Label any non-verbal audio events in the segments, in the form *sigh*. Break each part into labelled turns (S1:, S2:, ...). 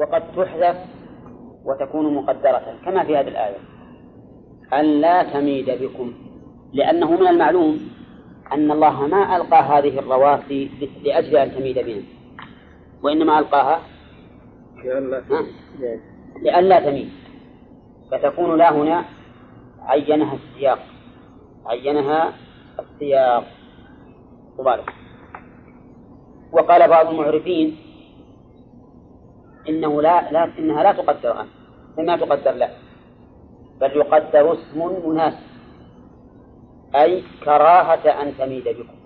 S1: وقد تحذف وتكون مقدرة كما في هذه الآية. أن لا تميد بكم لأنه من المعلوم أن الله ما ألقى هذه الرواسي لأجل أن تميد بهم وإنما ألقاها لئلا تميد. فتكون لا هنا عينها السياق. عينها السياق. مبارك. وقال بعض المعرفين إنه لا, لا إنها لا تقدر أن ما تقدر له بل يقدر اسم مناسب. أي كراهة أن تميد بكم.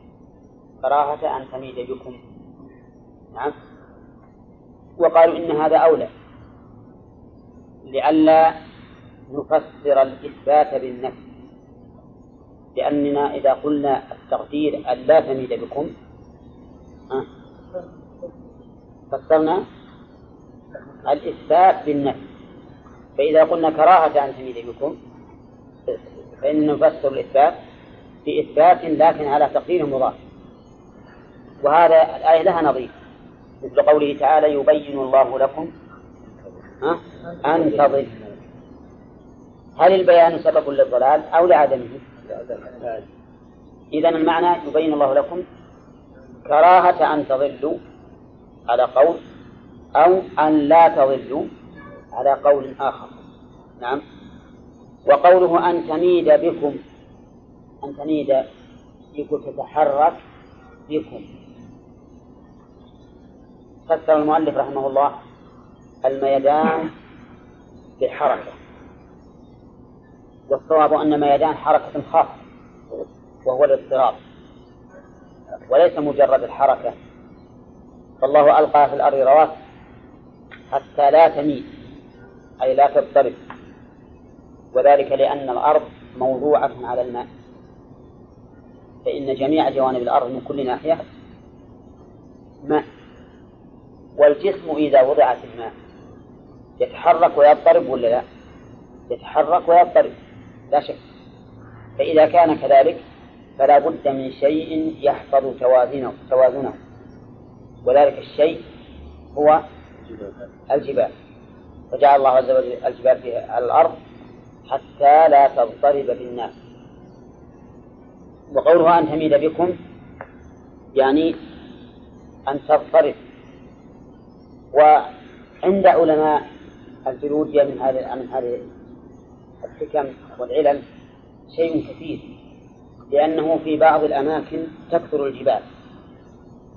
S1: كراهة أن تميد بكم. نعم. وقالوا إن هذا أولى. لئلا نفسر الإثبات بالنفي لأننا إذا قلنا التقدير أن لا تميد بكم فسرنا؟ الإثبات بالنفي فإذا قلنا كراهة أن تميد بكم فإننا نفسر الإثبات بإثبات لكن على تقدير مضاف. وهذا الآية لها نظير. مثل قوله تعالى يبين الله لكم أن تضل هل البيان سبب للضلال أو لعدمه؟ إذا المعنى يبين الله لكم كراهة أن تضلوا على قول أو أن لا تضلوا على قول آخر. نعم. وقوله أن تميد بكم أن تميد يقول تتحرك بكم. فسر المؤلف رحمه الله الميدان بالحركة. والصواب أن ميدان حركة خاصة وهو الاضطراب. وليس مجرد الحركة. فالله ألقى في الأرض رواسي حتى لا تميل أي لا تضطرب. وذلك لأن الأرض موضوعة على الماء. فإن جميع جوانب الأرض من كل ناحية ماء. والجسم إذا وضع في الماء يتحرك ويضطرب ولا لا؟ يتحرك ويضطرب لا شك. فإذا كان كذلك فلا بد من شيء يحفظ توازنه توازنه. وذلك الشيء هو الجبال. فجعل الله عز وجل الجبال في الأرض حتى لا تضطرب بالناس وقولها أن تميد بكم يعني أن تضطرب. وعند علماء الجيولوجيا من هذه من هذه الحكم والعلل شيء كثير لأنه في بعض الأماكن تكثر الجبال.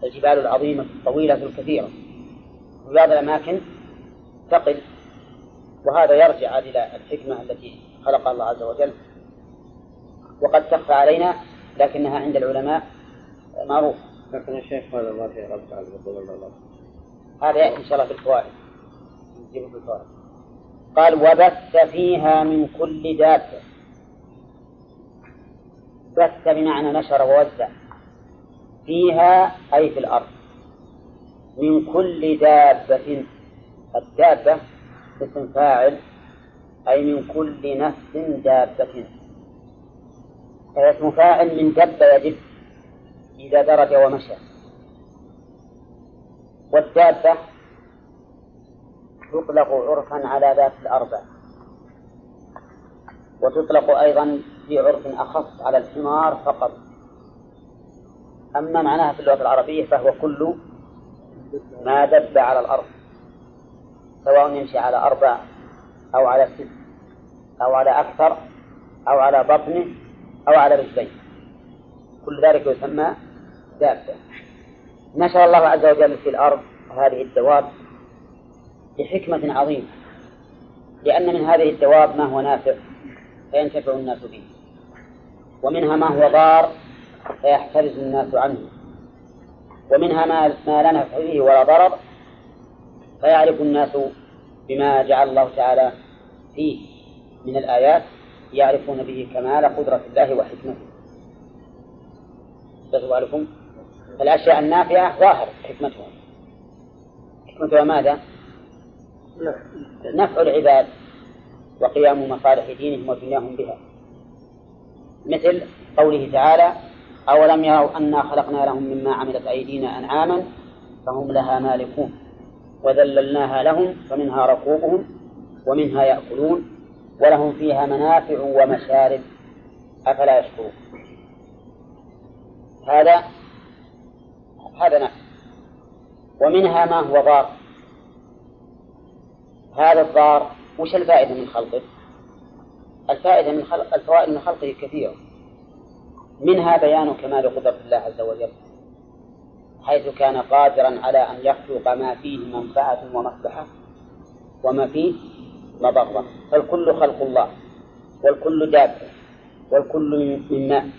S1: الجبال العظيمة الطويلة الكثيرة. في بعض الأماكن تقل وهذا يرجع إلى الحكمة التي خلقها الله عز وجل. وقد تخفى علينا لكنها عند العلماء معروفة.
S2: لكن يا شيخ هذا ما في رد على الله.
S1: هذا يأتي إن شاء الله في الفوائد نجيبه في الفوائد قال وبث فيها من كل دابة بث بمعنى نشر ووزع. فيها أي في الأرض. من كل دابة. الدابة اسم فاعل أي من كل نفس دابة. اسم فاعل من دب يدب إذا درج ومشى. والدابة تطلق عرفا على ذات الأربع. وتطلق أيضا في عرف أخص على الحمار فقط. أما معناها في اللغة العربية فهو كل ما دب على الأرض سواء يمشي على أربع أو على ست أو على أكثر أو على بطنه أو على رجليه. كل ذلك يسمى دابة. نشر الله عز وجل في الأرض هذه الدواب لحكمة عظيمة لأن من هذه الدواب ما هو نافع فينتفع الناس به ومنها ما هو ضار فيحترز الناس عنه. ومنها ما ما لا نفع فيه ولا ضرر فيعرف الناس بما جعل الله تعالى فيه من الآيات يعرفون به كمال قدرة الله وحكمته. لكم الأشياء النافعة ظاهر حكمتها. حكمتها ماذا؟ نفع العباد وقيام مصالح دينهم ودنياهم بها. مثل قوله تعالى أولم يروا أنا خلقنا لهم مما عملت أيدينا أنعاما فهم لها مالكون وذللناها لهم فمنها ركوبهم ومنها يأكلون ولهم فيها منافع ومشارب أفلا يشكرون. هذا هذا نفع ومنها ما هو ضار. هذا الضار وش الفائدة من خلقه؟ الفائدة من خلق الفوائد من خلقه كثيرة. منها بيان كمال قدرة الله عز وجل حيث كان قادرا على أن يخلق ما فيه منفعة ومصلحة وما فيه مضرة. فالكل خلق الله والكل دابة والكل من ماء.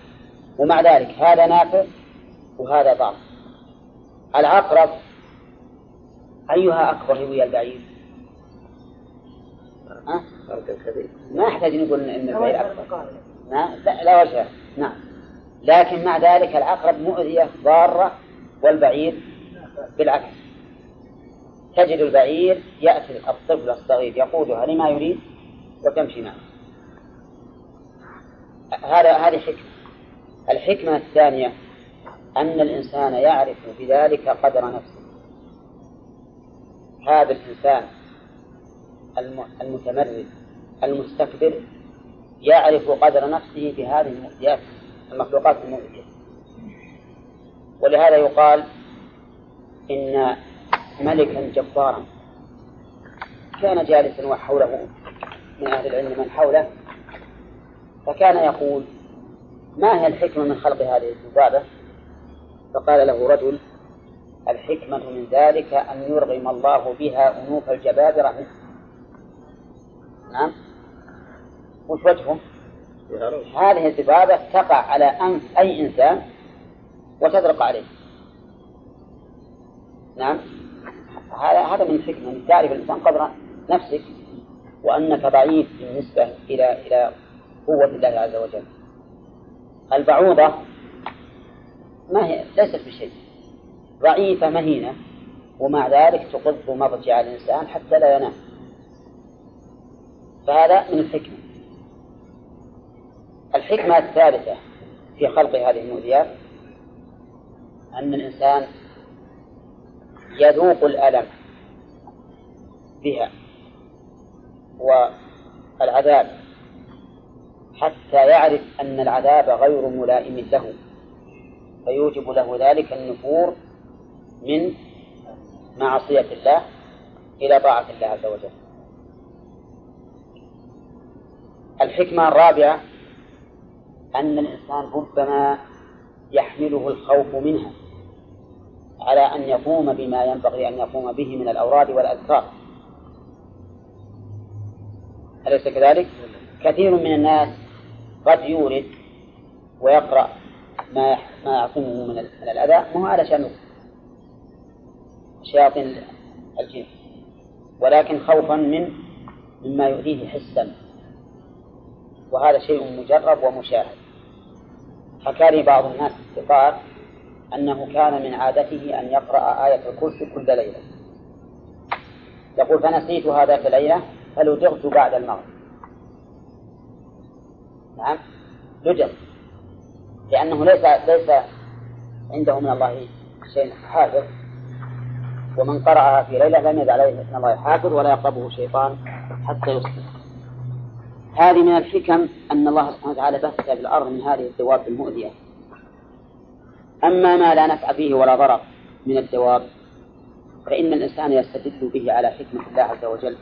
S1: ومع ذلك هذا نافع وهذا ضار. العقرب أيها أكبر هي البعير؟ ها؟ ما يحتاج نقول إن البعير أكبر. لا, لا وجه. نعم. لكن مع ذلك العقرب مؤذية ضارة والبعير بالعكس. تجد البعير يأتي الطفل الصغير يقودها لما يريد؟ وتمشي معه. هذا هذه حكمة. الحكمة الثانية أن الإنسان يعرف بذلك قدر نفسه. هذا الإنسان المتمرد المستكبر يعرف قدر نفسه بهذه المؤذيات. المخلوقات المؤذية ولهذا يقال إن ملكا جبارا كان جالسا وحوله من أهل العلم من حوله فكان يقول ما هي الحكمة من خلق هذه الذبابة؟ فقال له رجل الحكمة من ذلك أن يرغم الله بها أنوف الجبابرة نعم؟ وش وجهه؟ هذه الذبابة تقع على أنف أي إنسان وتدرق عليه. نعم. هذا هذا من الحكمة أن تعرف الإنسان قدر نفسك وأنك ضعيف بالنسبة إلى إلى قوة الله عز وجل. البعوضة ما هي ليست بشيء. ضعيفة مهينة ومع ذلك تقض مضجع الإنسان حتى لا ينام. فهذا من الحكمة. الحكمة الثالثة في خلق هذه المؤذيات أن الإنسان يذوق الألم بها والعذاب حتى يعرف أن العذاب غير ملائم له فيوجب له ذلك النفور من معصية الله إلى طاعة الله عز وجل. الحكمة الرابعة أن الإنسان ربما يحمله الخوف منها على أن يقوم بما ينبغي أن يقوم به من الأوراد والأذكار. أليس كذلك؟ كثير من الناس قد يورد ويقرأ ما ما يعصمه من الأذى مو على شأن شياطين الجن. ولكن خوفا من مما يؤذيه حسا. وهذا شيء مجرب ومشاهد. حكى لي بعض الناس الثقات أنه كان من عادته أن يقرأ آية الكرسي كل ليلة. يقول فنسيتها ذات الليلة فلدغت بعد المغرب. نعم لدغ لأنه ليس ليس عنده من الله شيء حافظ. ومن قرأها في ليلة لم يدع عليه من الله حافظ ولا يقربه شيطان حتى يصبح. هذه من الحكم أن الله سبحانه وتعالى بث في الأرض من هذه الدواب المؤذية. أما ما لا نفع فيه ولا ضرر من الدواب فإن الإنسان يستدل به على حكمة الله عز وجل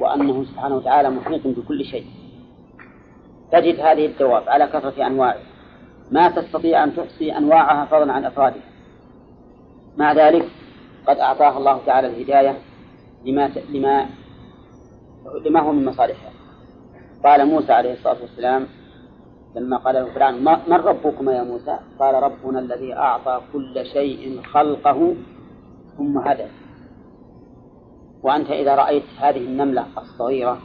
S1: وأنه سبحانه وتعالى محيط بكل شيء. تجد هذه الدواب على كثرة أنواعها. ما تستطيع أن تحصي أنواعها فضلا عن أفرادها. مع ذلك قد أعطاها الله تعالى الهداية لما لما لما هو من مصالحها قال موسى عليه الصلاة والسلام لما قال له فرعون من ربكما يا موسى؟ قال ربنا الذي أعطى كل شيء خلقه ثم هدى. وأنت إذا رأيت هذه النملة الصغيرة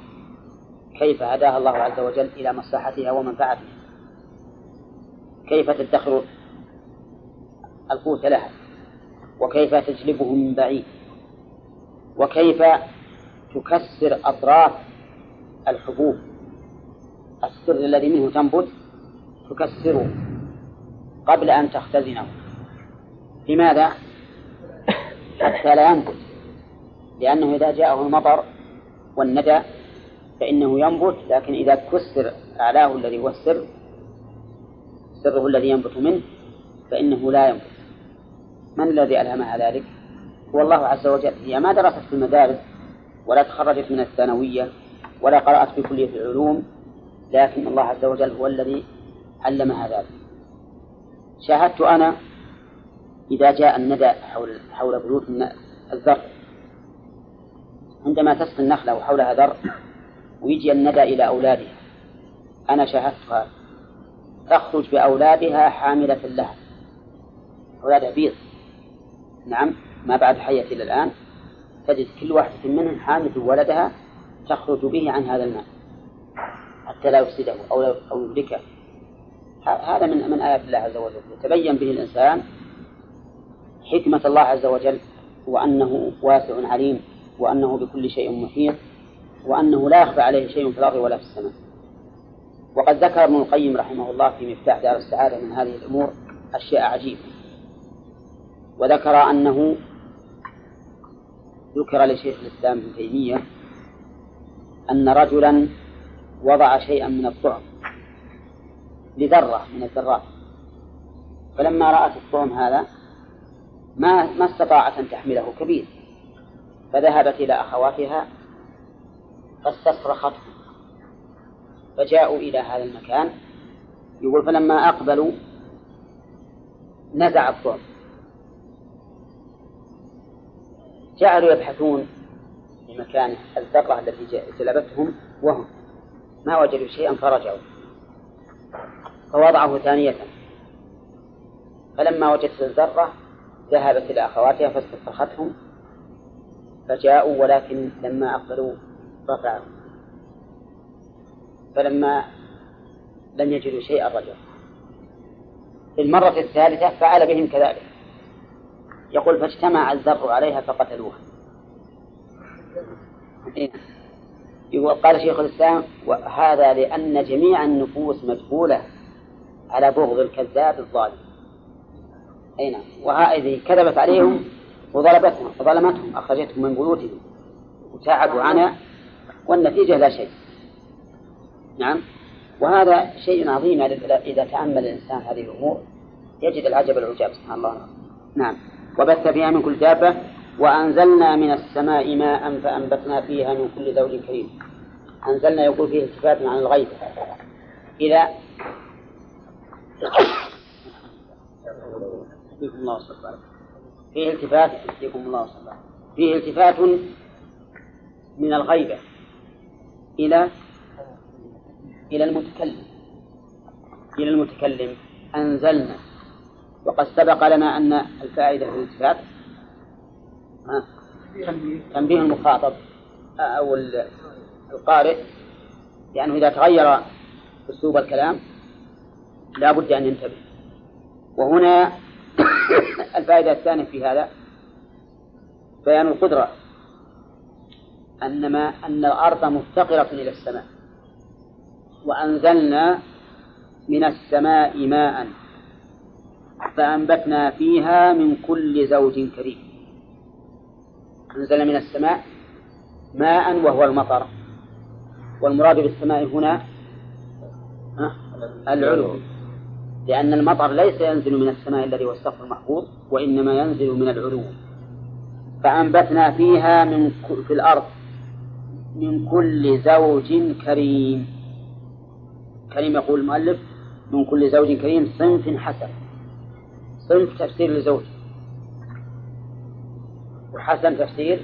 S1: كيف هداها الله عز وجل إلى مصلحتها ومنفعتها؟ كيف تدخر القوت لها؟ وكيف تجلبه من بعيد؟ وكيف تكسر أطراف الحبوب. السر الذي منه تنبت تكسره قبل أن تختزنه. لماذا؟ حتى لا ينبت. لأنه إذا جاءه المطر والندى فإنه ينبت لكن إذا كسر أعلاه الذي هو السر سره الذي ينبت منه فإنه لا ينبت. من الذي ألهمها ذلك؟ هو الله عز وجل. هي ما درست في المدارس ولا تخرجت من الثانوية ولا قرأت في كلية العلوم لكن الله عز وجل هو الذي علمها ذلك. شاهدت أنا إذا جاء الندى حول حول بيوت الزرع. عندما تسقي النخلة وحولها ذر ويجي الندى إلى أولادها. أنا شاهدتها تخرج بأولادها حاملة لها. أولادها بيض. نعم ما بعد حية إلى الآن. تجد كل واحدة منهم حامل ولدها تخرج به عن هذا الماء حتى لا يفسده أو أو يهلكه هذا من من آيات الله عز وجل. يتبين به الإنسان حكمة الله عز وجل وأنه واسع عليم وأنه بكل شيء محيط وأنه لا يخفى عليه شيء في الأرض ولا في السماء. وقد ذكر ابن القيم رحمه الله في مفتاح دار السعادة من هذه الأمور أشياء عجيبة. وذكر أنه ذكر لشيخ الإسلام ابن تيمية أن رجلا وضع شيئا من الطعم لذرة من الذرات فلما رأت الطعم هذا ما ما استطاعت أن تحمله كبير فذهبت إلى أخواتها فاستصرخته فجاءوا إلى هذا المكان يقول فلما أقبلوا نزع الطعم. جعلوا يبحثون في مكان الذرة التي جلبتهم وهم. ما وجدوا شيئا فرجعوا. فوضعه ثانية. فلما وجدت الذرة ذهبت إلى أخواتها فاستصرختهم فجاءوا ولكن لما أقبلوا رفعوا فلما لم يجدوا شيئا رجعوا. في المرة الثالثة فعل بهم كذلك. يقول فاجتمع الذر عليها فقتلوها. إيه. يقول قال شيخ الإسلام وهذا لأن جميع النفوس مجبولة على بغض الكذاب الظالم. أي نعم. وهذه كذبت عليهم وظلمتهم وظلمتهم أخرجتهم من بيوتهم وتعبوا عنها والنتيجة لا شيء. نعم. وهذا شيء عظيم إذا تأمل الإنسان هذه الأمور يجد العجب العجاب سبحان الله. نعم. وبث فيها من كل دابة وأنزلنا من السماء ماء فأنبتنا فيها من كل زوج كريم. أنزلنا يقول فيه التفات عن الغيب. إلى الله فيه التفات الله فيه التفات من الغيبة إلى إلى المتكلم. إلى المتكلم. أنزلنا. وقد سبق لنا أن الفائدة في الالتفات تنبيه المخاطب أو القارئ لأنه إذا تغير أسلوب الكلام لا بد أن ينتبه. وهنا *coughs* الفائدة الثانية في هذا بيان القدرة أن ما أن الأرض مفتقرة إلى السماء وأنزلنا من السماء ماء. فأنبتنا فيها من كل زوج كريم. أنزل من السماء ماء وهو المطر. والمراد بالسماء هنا العلو. لأن المطر ليس ينزل من السماء الذي هو السقف المحفوظ وإنما ينزل من العلو. فأنبتنا فيها من في الأرض من كل زوج كريم. كريم يقول المؤلف من كل زوج كريم صنف حسن. صنف تفسير لزوج وحسن تفسير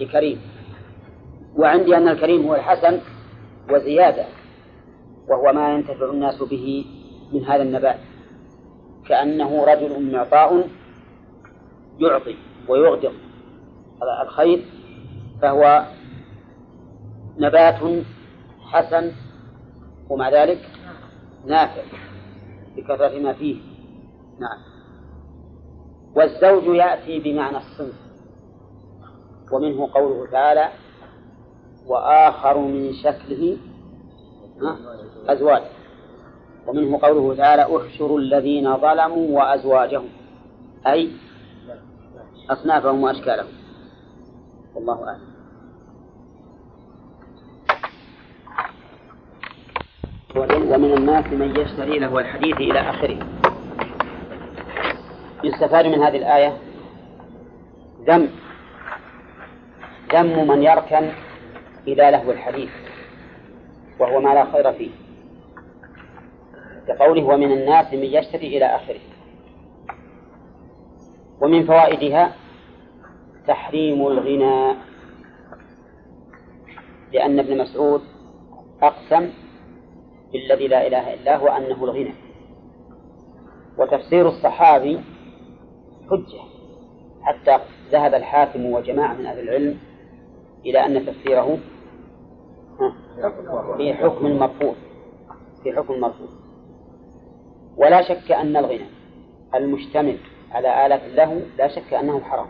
S1: لكريم. وعندي أن الكريم هو الحسن وزيادة وهو ما ينتفع الناس به من هذا النبات. كأنه رجل معطاء يعطي ويغدق الخير فهو نبات حسن ومع ذلك نافع بكثرة ما فيه. نعم. والزوج يأتي بمعنى الصنف ومنه قوله تعالى وآخر من شكله أزواج. ومنه قوله تعالى احشروا الذين ظلموا وأزواجهم أي أصنافهم وأشكالهم. والله أعلم. ومن الناس من يشتري له الحديث إلى آخره. يستفاد من هذه الآية؟ ذم ذم من يركن إلى لهو الحديث وهو ما لا خير فيه. كقوله ومن الناس من يشتري إلى آخره. ومن فوائدها تحريم الغنى. لأن ابن مسعود أقسم بالذي لا إله إلا هو أنه الغنى. وتفسير الصحابي حجة. حتى ذهب الحاكم وجماعة من أهل العلم إلى أن تفسيره في حكم مرفوع في حكم مرفوع. ولا شك أن الغنى المشتمل على آلة له لا شك أنه حرام.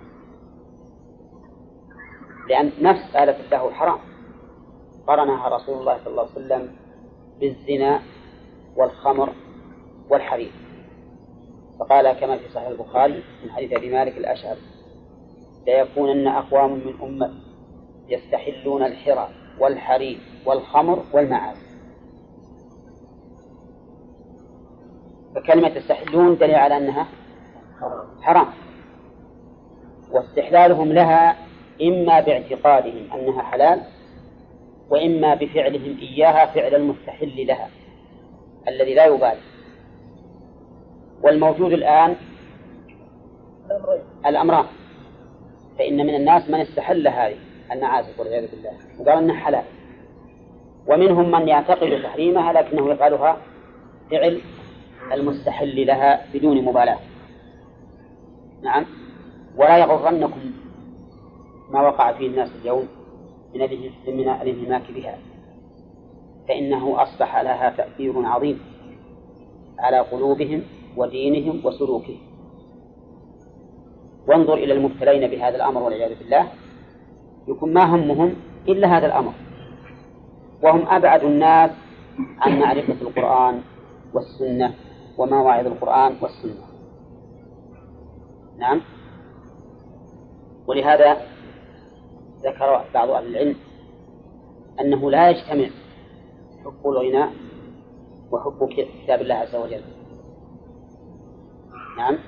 S1: لأن نفس آلة له حرام. قرنها رسول الله صلى الله عليه وسلم بالزنا والخمر والحرير. فقال كما في صحيح البخاري من حديث أبي مالك الأشعري ليكونن أقوام من أمة يستحلون الحرى والحرير والخمر والمعازف فكلمة يستحلون دليل على أنها حرام. واستحلالهم لها إما باعتقادهم أنها حلال وإما بفعلهم إياها فعل المستحل لها الذي لا يبالي. والموجود الآن الأمران. فإن من الناس من استحل هذه المعازف والعياذ بالله. وقال أنها حلال. ومنهم من يعتقد تحريمها لكنه يفعلها فعل المستحل لها بدون مبالاة. نعم. ولا يغرنكم ما وقع فيه الناس اليوم من من الانهماك بها. فإنه أصبح لها تأثير عظيم على قلوبهم ودينهم وسلوكهم. وانظر إلى المبتلين بهذا الأمر والعياذ بالله. يكون ما همهم إلا هذا الأمر. وهم أبعد الناس عن معرفة القرآن والسنة ومواعظ القرآن والسنة. نعم. ولهذا ذكر بعض أهل العلم أنه لا يجتمع حب الغناء وحب كتاب الله عز وجل. نعم.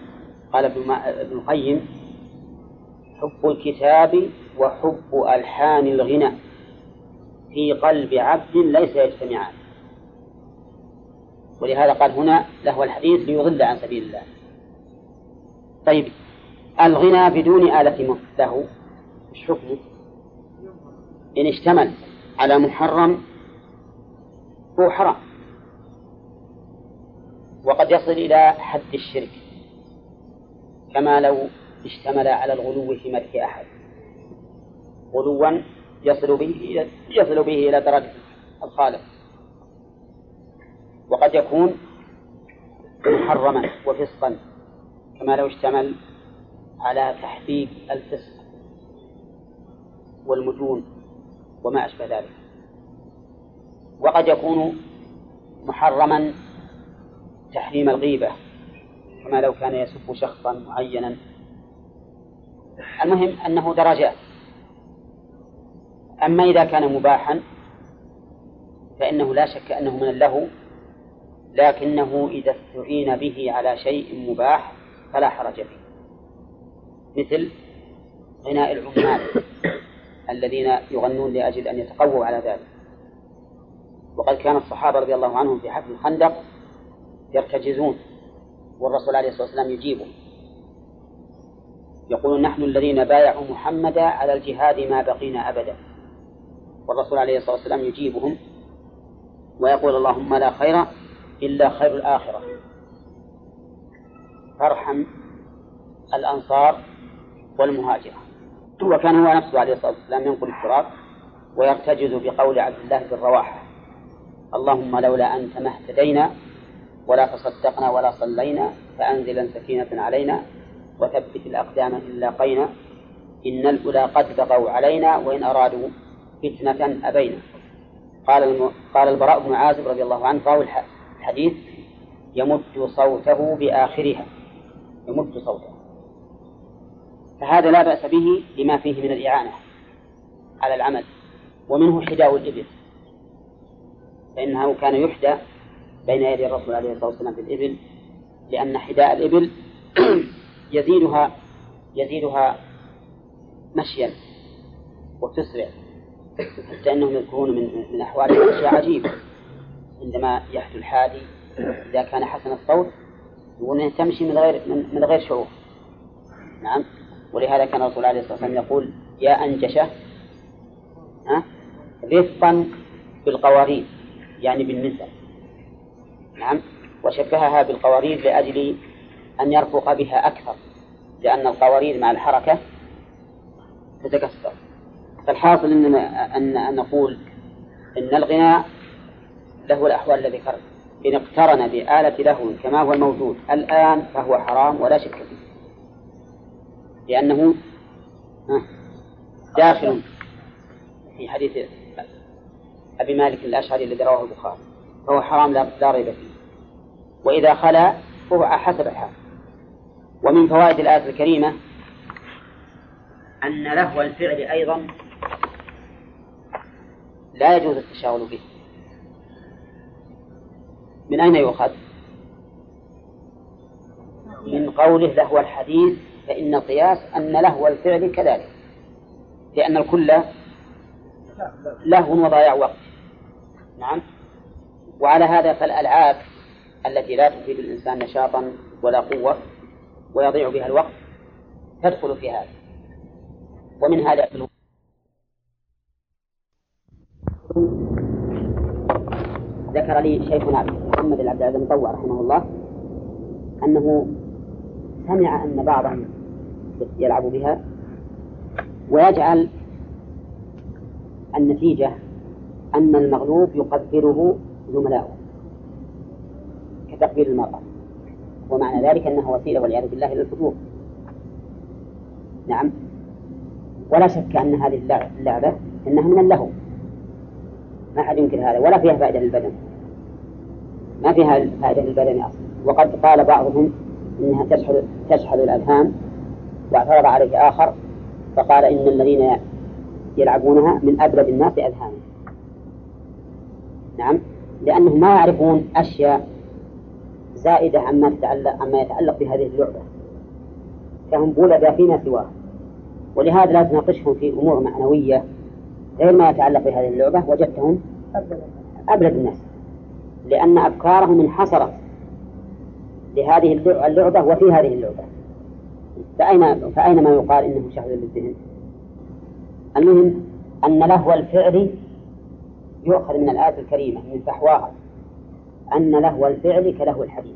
S1: قال ابن القيم حب الكتاب وحب ألحان الغنى. في قلب عبد ليس يجتمعان. ولهذا قال هنا له الحديث ليضل عن سبيل الله. طيب الغنى بدون آلة له حكمه؟ إن اشتمل على محرم هو حرام. وقد يصل إلى حد الشرك. كما لو اشتمل على الغلو في مدح أحد. غلوا يصل به إلى يصل به إلى درجة الخالق. وقد يكون محرما وفسقا كما لو اشتمل على تحبيب الفسق والمجون وما أشبه ذلك. وقد يكون محرما تحريم الغيبة. كما لو كان يسب شخصا معينا. المهم أنه درجات. أما إذا كان مباحا فإنه لا شك أنه من اللهو لكنه إذا استعين به على شيء مباح فلا حرج فيه. مثل غناء العمال الذين يغنون لأجل أن يتقووا على ذلك. وقد كان الصحابة رضي الله عنهم في حفل الخندق يرتجزون والرسول عليه الصلاة والسلام يجيبهم يقول نحن الذين بايعوا محمدا على الجهاد ما بقينا أبدا. والرسول عليه الصلاة والسلام يجيبهم ويقول اللهم لا خير إلا خير الآخرة. فارحم الأنصار والمهاجرة. وكان هو نفسه عليه الصلاة والسلام ينقل التراب ويرتجز بقول عبد الله بن رواحة. اللهم لولا أنت ما اهتدينا ولا تصدقنا ولا صلينا فأنزلا سكينة علينا وثبت الأقدام إن لاقينا إن الأولى قد بغوا علينا وإن أرادوا فتنة أبينا. قال الم... قال البراء بن عازب رضي الله عنه راوي الحديث يمد صوته بآخرها. يمد صوته. فهذا لا بأس به لما فيه من الإعانة على العمل ومنه حداء الإبل. فإنه كان يحدى بين يدي الرسول عليه الصلاة والسلام في الإبل لأن حداء الإبل *clears throat* يزيدها يزيدها مشيا وتسرع حتى أنهم يذكرون من من أحوالهم أشياء عجيبة. عندما يحدو الحادي إذا كان حسن الصوت يقول تمشي من غير من, غير شعور. نعم. ولهذا كان الرسول عليه الصلاة والسلام يقول يا أنجشة رفقا بالقوارير يعني بالنساء نعم. وشبهها بالقوارير لأجل أن يرفق بها أكثر لأن القوارير مع الحركة تتكسر. فالحاصل أن أن نقول إن الغناء له الأحوال الذي ذكرت إن اقترن بآلة لهو كما هو الموجود الآن فهو حرام ولا شك فيه. لأنه داخل في حديث أبي مالك الأشعري الذي رواه البخاري. فهو حرام لا ريب فيه. وإذا خلا فهو حسب الحال. ومن فوائد الآية الكريمة أن لهو الفعل أيضا لا يجوز التشاغل به. من أين يؤخذ؟ من قوله لهو الحديث فإن القياس أن لهو الفعل كذلك لأن الكل لهو وضياع وقت. نعم. وعلى هذا فالألعاب التي لا تفيد الإنسان نشاطا ولا قوة ويضيع بها الوقت تدخل في هذا. ومن هذا ذكر لي شيخنا محمد العبد العزيز المطوع رحمه الله أنه سمع أن بعضهم يلعب بها ويجعل النتيجة أن المغلوب يقبله زملائه كتقبيل المرأة. ومعنى ذلك أنها وسيلة والعياذ بالله للفجور نعم. ولا شك أن هذه اللعبة إنها من اللهو. ما أحد ينكر هذا ولا فيها فائدة للبدن. ما فيها فائدة للبدن أصلا. وقد قال بعضهم إنها تشحذ تشحذ الأذهان واعترض عليه آخر فقال إن الذين يلعبونها من أبلد الناس أذهانا نعم. لأنهم ما يعرفون أشياء زائدة عما يتعلق عما يتعلق بهذه اللعبة. فهم بولد فيما سواه. ولهذا لا تناقشهم في أمور معنوية غير ما يتعلق بهذه اللعبة. وجدتهم أبلد الناس. لأن أفكارهم انحصرت لهذه اللعبة وفي هذه اللعبة. فأين فأين ما يقال إنه شهد للذهن؟ المهم أن لهو الفعل يؤخذ من الآية الكريمة من فحواها. أن لهو الفعل كلهو الحديث.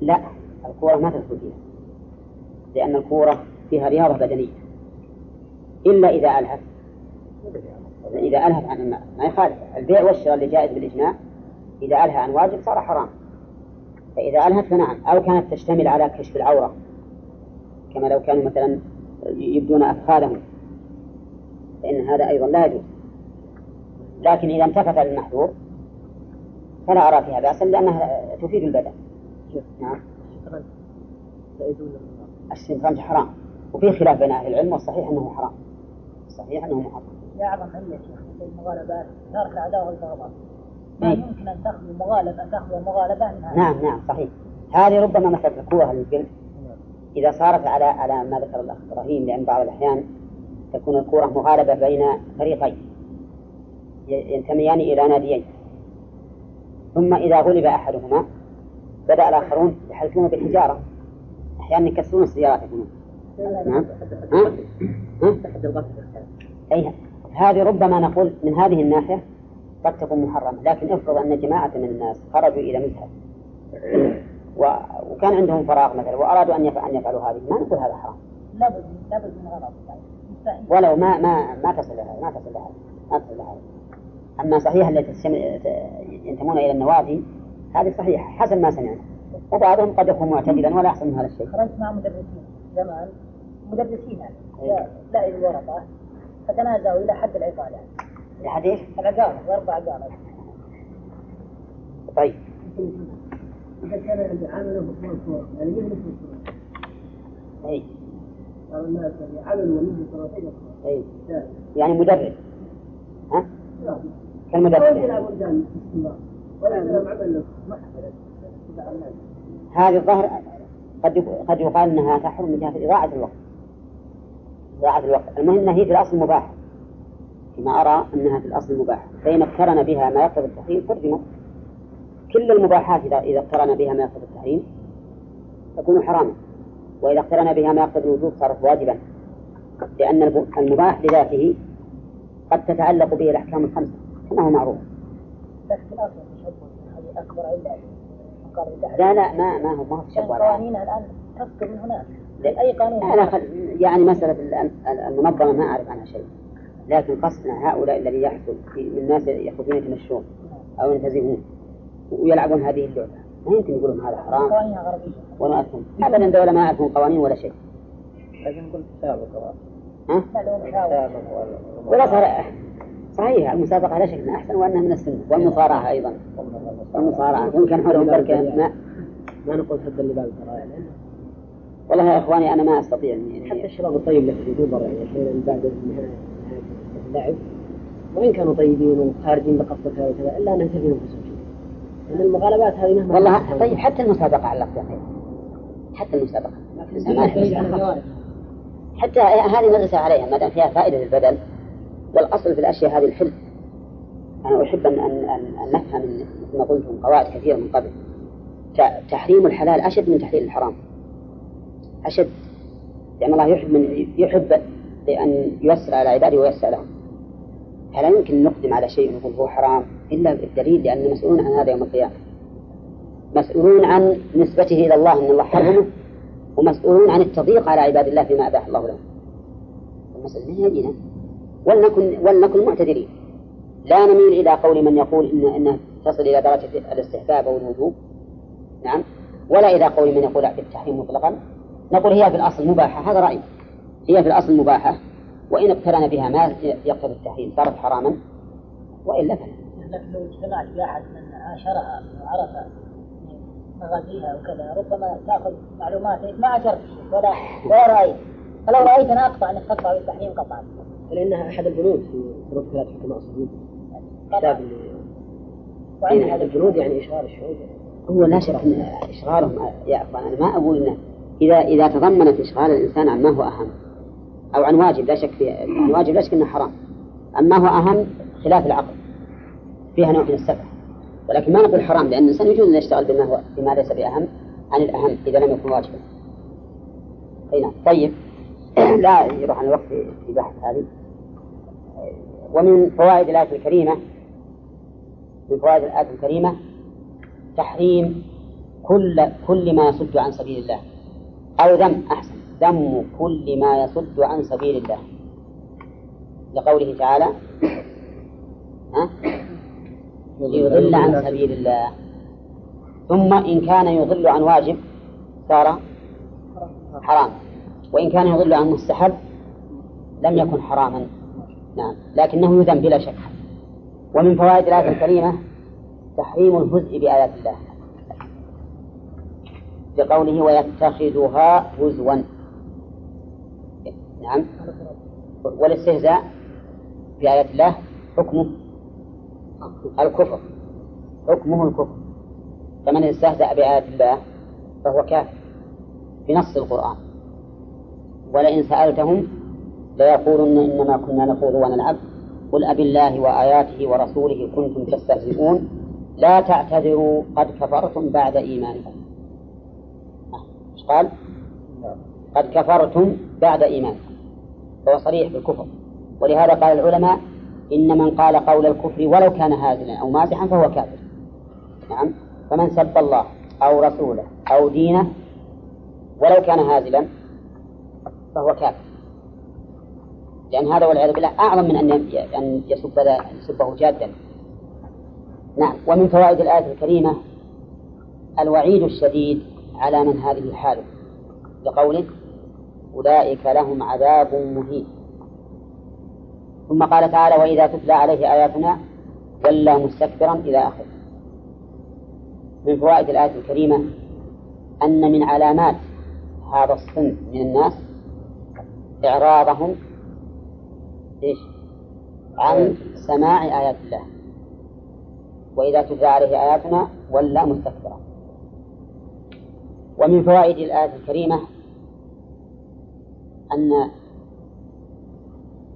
S1: لا الكورة ما تدخل فيها. لأن الكورة فيها رياضة بدنية. إلا إذا ألهت. إذا ألهت عن الماء ما يخالف. البيع والشراء اللي جائز بالإجماع إذا ألهى عن واجب صار حرام. فإذا ألهت فنعم. أو كانت تشتمل على كشف العورة. كما لو كانوا مثلا يبدون أفخاذهم. فإن هذا أيضا لا يجوز. لكن إذا انتفت المحذور فلا أرى فيها بأسا لأنها تفيد البدن. نعم. الشطرنج حرام. وفي خلاف بين أهل العلم والصحيح أنه حرام. الصحيح أنه محرم
S3: يا أعظم علة في المغالبات ترك العداوة والبغضاء ما يمكن أن تأخذ المغالبة أن تأخذ المغالبة منها
S1: نعم نعم صحيح. هذه ربما مثل الكورة للجلد إذا صارت على على ما ذكر الأخ إبراهيم لأن بعض الأحيان تكون الكورة مغالبة بين فريقين ينتميان إلى ناديين. ثم إذا غلب أحدهما بدأ الآخرون يحلفون بالحجارة. أحيانا يكسرون السيارات يكونون نعم. ها؟ هذه ربما نقول من هذه الناحية قد تكون محرمة لكن افرض أن جماعة من الناس خرجوا إلى مذهب. وكان عندهم فراغ مثلا وأرادوا أن يفعلوا, أن يفعلوا هذه ما نقول هذا حرام.
S3: لابد لابد من غلط
S1: ولو ما ما ما تصل لها ما تصل لها ما تصل لها. أما صحيح التي ينتمون إلى النوادي هذه صحيحة حسب ما سمعنا وبعضهم قد يكون معتدلا ولا يحصل من هذا الشيء.
S3: خرجت مع مدرسين زمان مدرسين يعني لا الورقة فتنازعوا إلى حد العقال يعني.
S1: إلى حد إيش؟
S3: العقال ضرب عقال.
S1: طيب.
S3: إذا كان عند عامله بطول الكورة يعني مين مثل
S1: أي
S4: قال الناس يعني عمل ونية صلاتين
S1: أي يعني مدرب ها؟ كالمدرب هذه الظهر قد قد يقال إنها تحرم من جهة إضاعة الوقت. إضاعة الوقت، المهم إنها هي في الأصل مباحة. فيما أرى إنها في الأصل مباحة، فإن اقترن بها ما يقتضي التحريم حرمت. كل المباحات اذا إذا اقترن بها ما يقتضي التحريم تكون حراما. وإذا اقترن بها ما يقتضي الوجوب صارت واجبا. لأن المباح بذاته قد تتعلق به الأحكام الخمسة كما هو معروف.
S3: لكن في الأصل تشبه هذه بالتحريم
S1: لا لا ما ما هو ما هو تشبه الآن.
S3: قوانينها الآن تصدر من هناك.
S1: لا.
S3: أي قانون؟
S1: أنا خل... يعني مسألة ال- ال- المنظمة ما أعرف عنها شيء. لكن قصدنا هؤلاء الذي يحصل في من الناس يأخذون يتمشون أو ينتزهون ويلعبون هذه اللعبة. ما يمكن يقولون هذا حرام.
S3: قوانينها غربية
S1: ولا أفهم. أبدا دولة ما يعرفون قوانين ولا شيء.
S2: لكن قلت سابق.
S1: ها؟ ولا صار صحيح المسابقة لا شك أنها أحسن وأنها من السنة والمصارعة أيضا. والمصارعة. وإن كان حولهم بركة ما
S4: ما نقول حد اللباس ترى يعني.
S1: والله يا إخواني أنا ما أستطيع إني
S4: حتى الشباب الطيب له في نظر يعني أحيانا بعد نهايه نهاية اللعب وإن كانوا طيبين وخارجين بقصة كذا وكذا إلا أنهم تبين انفسهم شيء. لأن المغالبات هذه مهما
S1: والله طيب حتى المسابقة على الأخير حتى المسابقة. حتى هذه ندرس عليها ما دام فيها فائدة للبدن. والأصل في الأشياء هذه الحل أنا أحب أن أن أن نفهم مثل ما قلت من قواعد كثيرة من قبل. تحريم الحلال أشد من تحليل الحرام. أشد. لأن الله يحب من يحب أن ييسر على عباده ويسر لهم. فلا يمكن نقدم على شيء ونقول هو حرام إلا بالدليل لأننا مسؤولون عن هذا يوم القيامة. مسؤولون عن نسبته إلى الله أن الله حرمه ومسؤولون عن التضييق على عباد الله فيما أباح الله لهم. المسألة هي دينا ولنكن ولنكن معتدلين. لا نميل إلى قول من يقول إن إنها تصل إلى درجة الاستحباب أو الوجوب نعم. ولا إلى قول من يقول بالتحريم مطلقا. نقول هي في الأصل مباحة. هذا رأي هي في الأصل مباحة. وإن اقترن بها ما يقتضي التحريم. صارت حراما. وإلا فلا.
S3: لكن لو اجتمعت بأحد من عاشرها وعرف مغازيها وكذا ربما تأخذ معلومات ما عاشرت ولا ولا رأيت. فلو رأيت أنا أقطع أنك تقطع بالتحريم قطعا
S4: لأنها أحد البنود في بنود ثلاث حكماء الصديق كتاب اللي
S3: وعند
S4: احد
S3: هذا
S4: البنود يعني إشغال الشعوب.
S1: هو لا شك أن إشغالهم يا أخوان أنا ما أقول إنه اذا إذا تضمنت إشغال الإنسان عن ما هو أهم. أو عن واجب لا شك في عن واجب لا شك إنه حرام. اما هو أهم خلاف العقل. فيها نوع من السفه. ولكن ما نقول حرام لأن الإنسان يجوز أن يشتغل بما هو بما ليس بأهم عن الأهم إذا لم يكن واجبا. أي نعم. طيب. *clears throat* لا يروح عن الوقت في بحث هذه. ومن فوائد الآية الكريمة من فوائد الآية الكريمة تحريم كل كل ما يصد عن سبيل الله أو ذم أحسن ذم كل ما يصد عن سبيل الله. لقوله تعالى ها؟ يضل عن سبيل الله. ثم إن كان يضل عن واجب صار حرام. وإن كان يضل عن مستحب لم يكن حراما. نعم. لكنه يذم بلا شك. ومن فوائد الآية الكريمة تحريم الهزء بآيات الله. لقوله ويتخذها هزوا. نعم. والاستهزاء بآيات الله حكمه الكفر. حكمه الكفر. فمن استهزأ بآيات الله فهو كافر. بنص القرآن. ولئن سألتهم ليقولن إنما كنا نخوض ونلعب قل أب الله وآياته ورسوله كنتم تستهزئون. لا تعتذروا قد كفرتم بعد إيمانكم. قال؟ قد كفرتم بعد إيمانكم. فهو صريح بالكفر ولهذا قال العلماء إن من قال قول الكفر ولو كان هازلا أو مازحا فهو كافر. نعم. فمن سب الله أو رسوله أو دينه ولو كان هازلا فهو كافر. لأن هذا والعياذ بالله أعظم من أن أن يسب يسبه جادا. نعم. ومن فوائد الآية الكريمة الوعيد الشديد على من هذه حاله لقوله أولئك لهم عذاب مهين. ثم قال تعالى وإذا تتلى عليه آياتنا ولى مستكبرا إلى آخره. من فوائد الآية الكريمة أن من علامات هذا الصنف من الناس إعراضهم إيش؟ عن سماع آيات الله. وإذا تتلى عليه آياتنا ولى مستكبرا ومن فوائد الآية الكريمة أن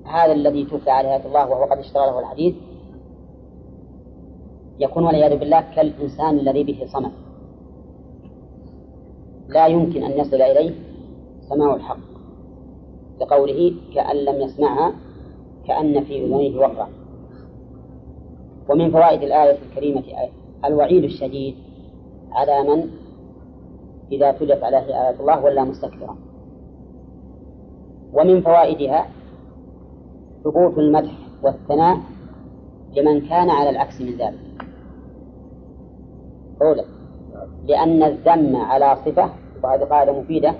S1: هذا الذي تتلى عليه آيات الله وهو قد اشترى له الحديث يكون والعياذ بالله كالإنسان الذي به صمت لا يمكن أن يصل إليه سماع الحق. لقوله كأن لم يسمعها كأن في أذنيه وقرا ومن فوائد الآية الكريمة الوعيد الشديد على من إذا تلت عليه آيات الله ولا مستكبرا. ومن فوائدها ثبوت المدح والثناء لمن كان على العكس من ذلك. أولا لأن الذم على صفة وهذه قاعدة مفيدة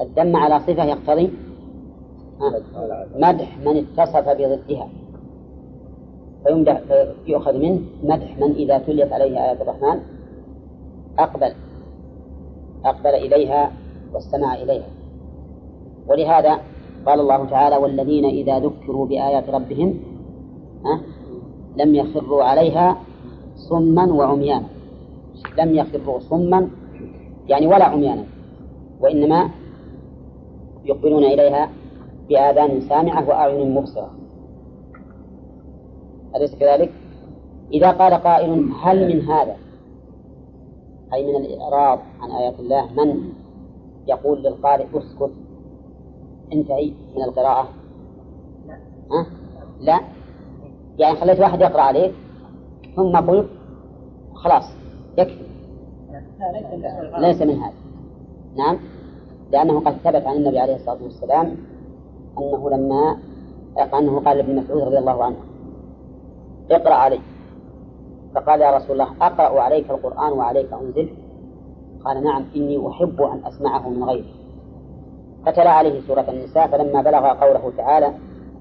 S1: الذم على صفة يقتضي مدح من اتصف بضدها. فيمدح فيؤخذ منه مدح من إذا تليت عليه آيات الرحمن أقبل أقبل إليها واستمع إليها. ولهذا قال الله تعالى والذين إذا ذكروا بآيات ربهم لم يخروا عليها صما وعميانا. لم يخروا صما يعني ولا عميانا وإنما يقبلون إليها بآذان سامعة وأعين مبصرة. أليس كذلك؟ إذا قال قائل هل من هذا؟ أي من الإعراض عن آيات الله من يقول للقارئ اسكت انتهي من القراءة؟ ها؟ لا. يعني خليت واحد يقرأ عليك ثم قلت خلاص يكفي. ليس من هذا. نعم. لأنه قد ثبت عن النبي عليه الصلاة والسلام أنه لما أنه قال لابن مسعود رضي الله عنه. اقرأ علي. فقال يا رسول الله أقرأ عليك القرآن وعليك أنزل؟ قال نعم إني أحب أن أسمعه من غيري. فتلا عليه سورة النساء فلما بلغ قوله تعالى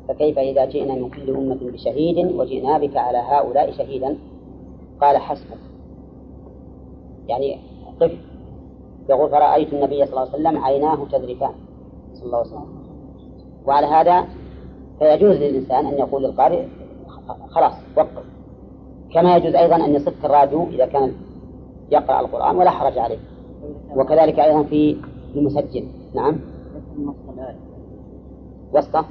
S1: فكيف إذا جئنا من كل أمة بشهيد وجئنا بك على هؤلاء شهيدا؟ قال حسبك. يعني قف. يقول فرأيت النبي صلى الله عليه وسلم عيناه تذرفان. صلى الله عليه وسلم. وعلى هذا فيجوز للإنسان أن يقول للقارئ خلاص وقف. كما يجوز أيضا أن يصف الراديو إذا كان يقرأ القرآن ولا حرج عليه. وكذلك أيضا في المسجل. نعم. وسطة.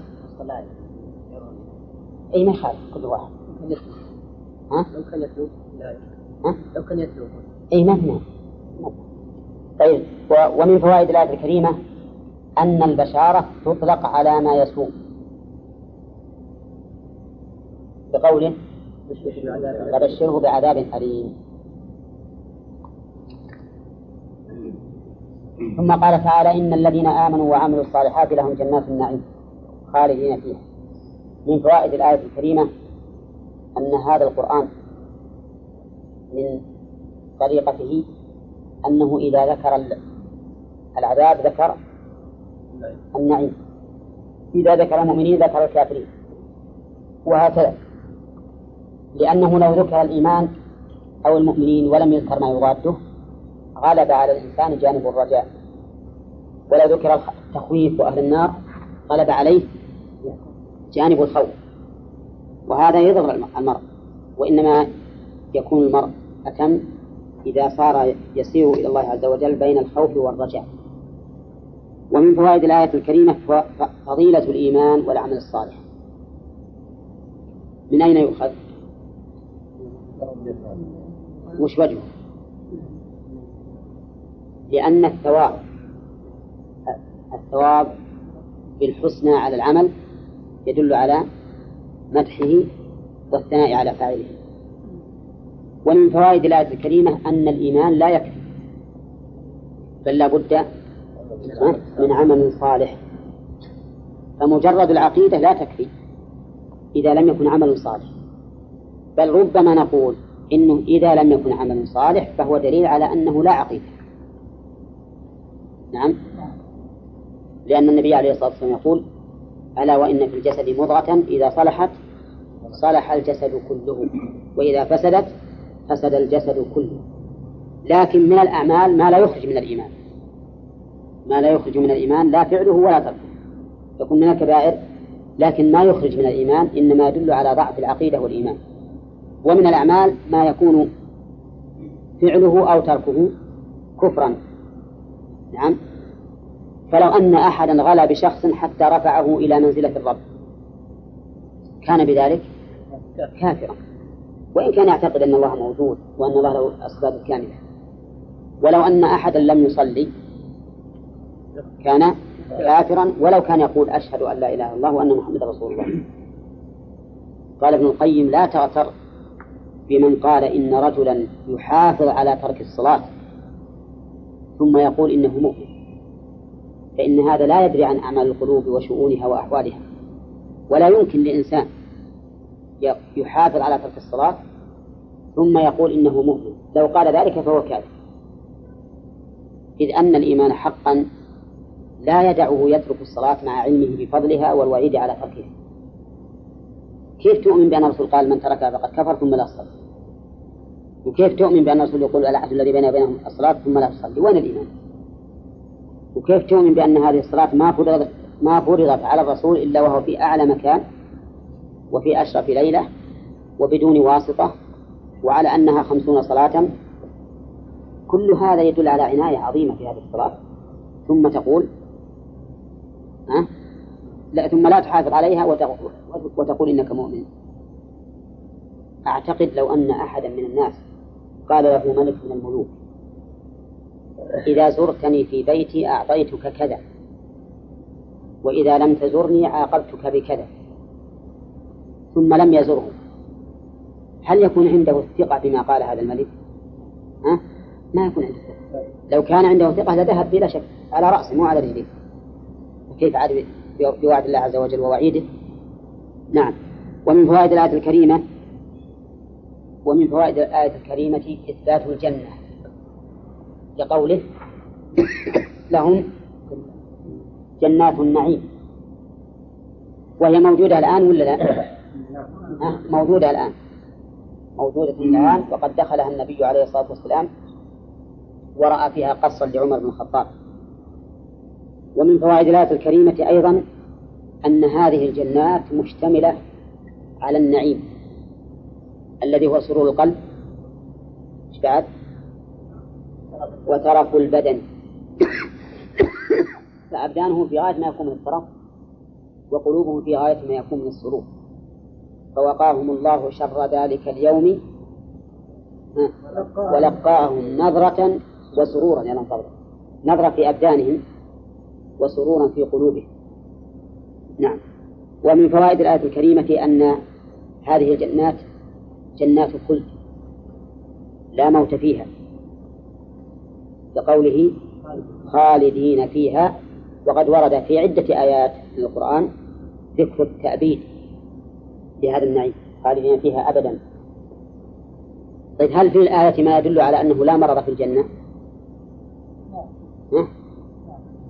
S1: أي ما يخالف كل واحد. ها؟
S4: لو كان يتلو
S1: ها؟
S4: لو كان يتلو
S1: أي ما طيب ومن فوائد الآية الكريمة أن البشارة تطلق على ما يسوء. بقوله فبشره بعذاب أليم. ثم قال تعالى إن الذين آمنوا وعملوا الصالحات لهم جنات النعيم خالدين فيها. من فوائد الآية الكريمة أن هذا القرآن من طريقته أنه إذا ذكر العذاب ذكر النعيم. إذا ذكر المؤمنين ذكر الكافرين. وهكذا. لأنه لو ذكر الإيمان أو المؤمنين ولم يذكر ما يضاده غلب على الإنسان جانب الرجاء. ولو ذكر التخويف وأهل النار غلب عليه جانب الخوف. وهذا يضر المرء. وإنما يكون المرء أتم إذا صار يسير إلى الله عز وجل بين الخوف والرجاء. ومن فوائد الآية الكريمة فضيلة الإيمان والعمل الصالح من أين يؤخذ؟ وش وجهه؟ لأن الثواب الثواب بالحسنى على العمل يدل على مدحه والثناء على فاعله ومن فوائد الآية الكريمة أن الإيمان لا يكفي بل لا بد من عمل صالح. فمجرد العقيدة لا تكفي إذا لم يكن عمل صالح. بل ربما نقول إنه إذا لم يكن عمل صالح فهو دليل على أنه لا عقيدة. نعم. لأن النبي عليه الصلاة والسلام يقول ألا وإن في الجسد مضغة إذا صلحت صلح الجسد كله وإذا فسدت فسد الجسد كله. لكن من الأعمال ما لا يخرج من الإيمان. ما لا يخرج من الإيمان لا فعله ولا تركه يكون من الكبائر لكن ما يخرج من الإيمان إنما يدل على ضعف العقيدة والإيمان. ومن الأعمال ما يكون فعله أو تركه كفرا. نعم. فلو أن أحدا غلا بشخص حتى رفعه إلى منزلة الرب. كان بذلك كافرا. وإن كان يعتقد أن الله موجود وأن الله له الأسباب الكاملة. ولو أن أحدا لم يصلي كان كافرا ولو كان يقول أشهد أن لا إله إلا الله وأن محمد رسول الله. قال ابن القيم لا تغتر بمن قال إن رجلا يحافظ على ترك الصلاة ثم يقول إنه مؤمن. فإن هذا لا يدري عن أعمال القلوب وشؤونها وأحوالها. ولا يمكن لإنسان يحافظ على ترك الصلاة ثم يقول إنه مؤمن. لو قال ذلك فهو كافر. إذ أن الإيمان حقا لا يدعه يترك الصلاة مع علمه بفضلها والوعيد على تركها. كيف تؤمن بأن الرسول قال من تركها فقد كفر ثم لا تصلي وكيف تؤمن بأن الرسول يقول العهد الذي بيننا وبينهم الصلاة ثم لا تصلي وين الإيمان؟ وكيف تؤمن بأن هذه الصلاة ما فرضت ما فرضت على الرسول إلا وهو في أعلى مكان وفي أشرف ليلة وبدون واسطة وعلى أنها خمسون صلاة؟ كل هذا يدل على عناية عظيمة في هذه الصلاة. ثم تقول لا ثم لا تحافظ عليها وتقول إنك مؤمن. أعتقد لو أن أحدا من الناس قال له ملك من الملوك إذا زرتني في بيتي أعطيتك كذا وإذا لم تزرني عاقبتك بكذا. ثم لم يزره. هل يكون عنده الثقة بما قال هذا الملك؟ ها؟ ما يكون عنده ثقة لو كان عنده ثقة لذهب بلا شك على رأسه مو على رجليه. وكيف عاد بوعد الله عز وجل ووعيده؟ نعم. ومن فوائد الآية الكريمة ومن فوائد الآية الكريمة إثبات الجنة لقوله *coughs* لهم جنات النعيم. وهي موجودة الآن ولا لا؟ موجودة الآن. موجودة الآن وقد دخلها النبي عليه الصلاة والسلام ورأى فيها قصا لعمر بن الخطاب. ومن فوائد الآية الكريمة أيضا أن هذه الجنات مشتملة على النعيم الذي هو سرور القلب. إيش بعد؟ وترف البدن. *coughs* فأبدانهم في غاية ما يكون من الترف وقلوبهم في غاية ما يكون من السرور. فوقاهم الله شر ذلك اليوم. ولقاهم نظرة وسرورا يا نظرة. نظرة في أبدانهم. وسرورا في قلوبهم نعم ومن فوائد الآية الكريمة أن هذه الجنات جنات خلد لا موت فيها لقوله خالدين فيها وقد ورد في عدة آيات من القرآن ذكر التأبيد لهذا النعيم خالدين فيها أبدا طيب هل في الآية ما يدل على أنه لا مرض في الجنة؟ ها؟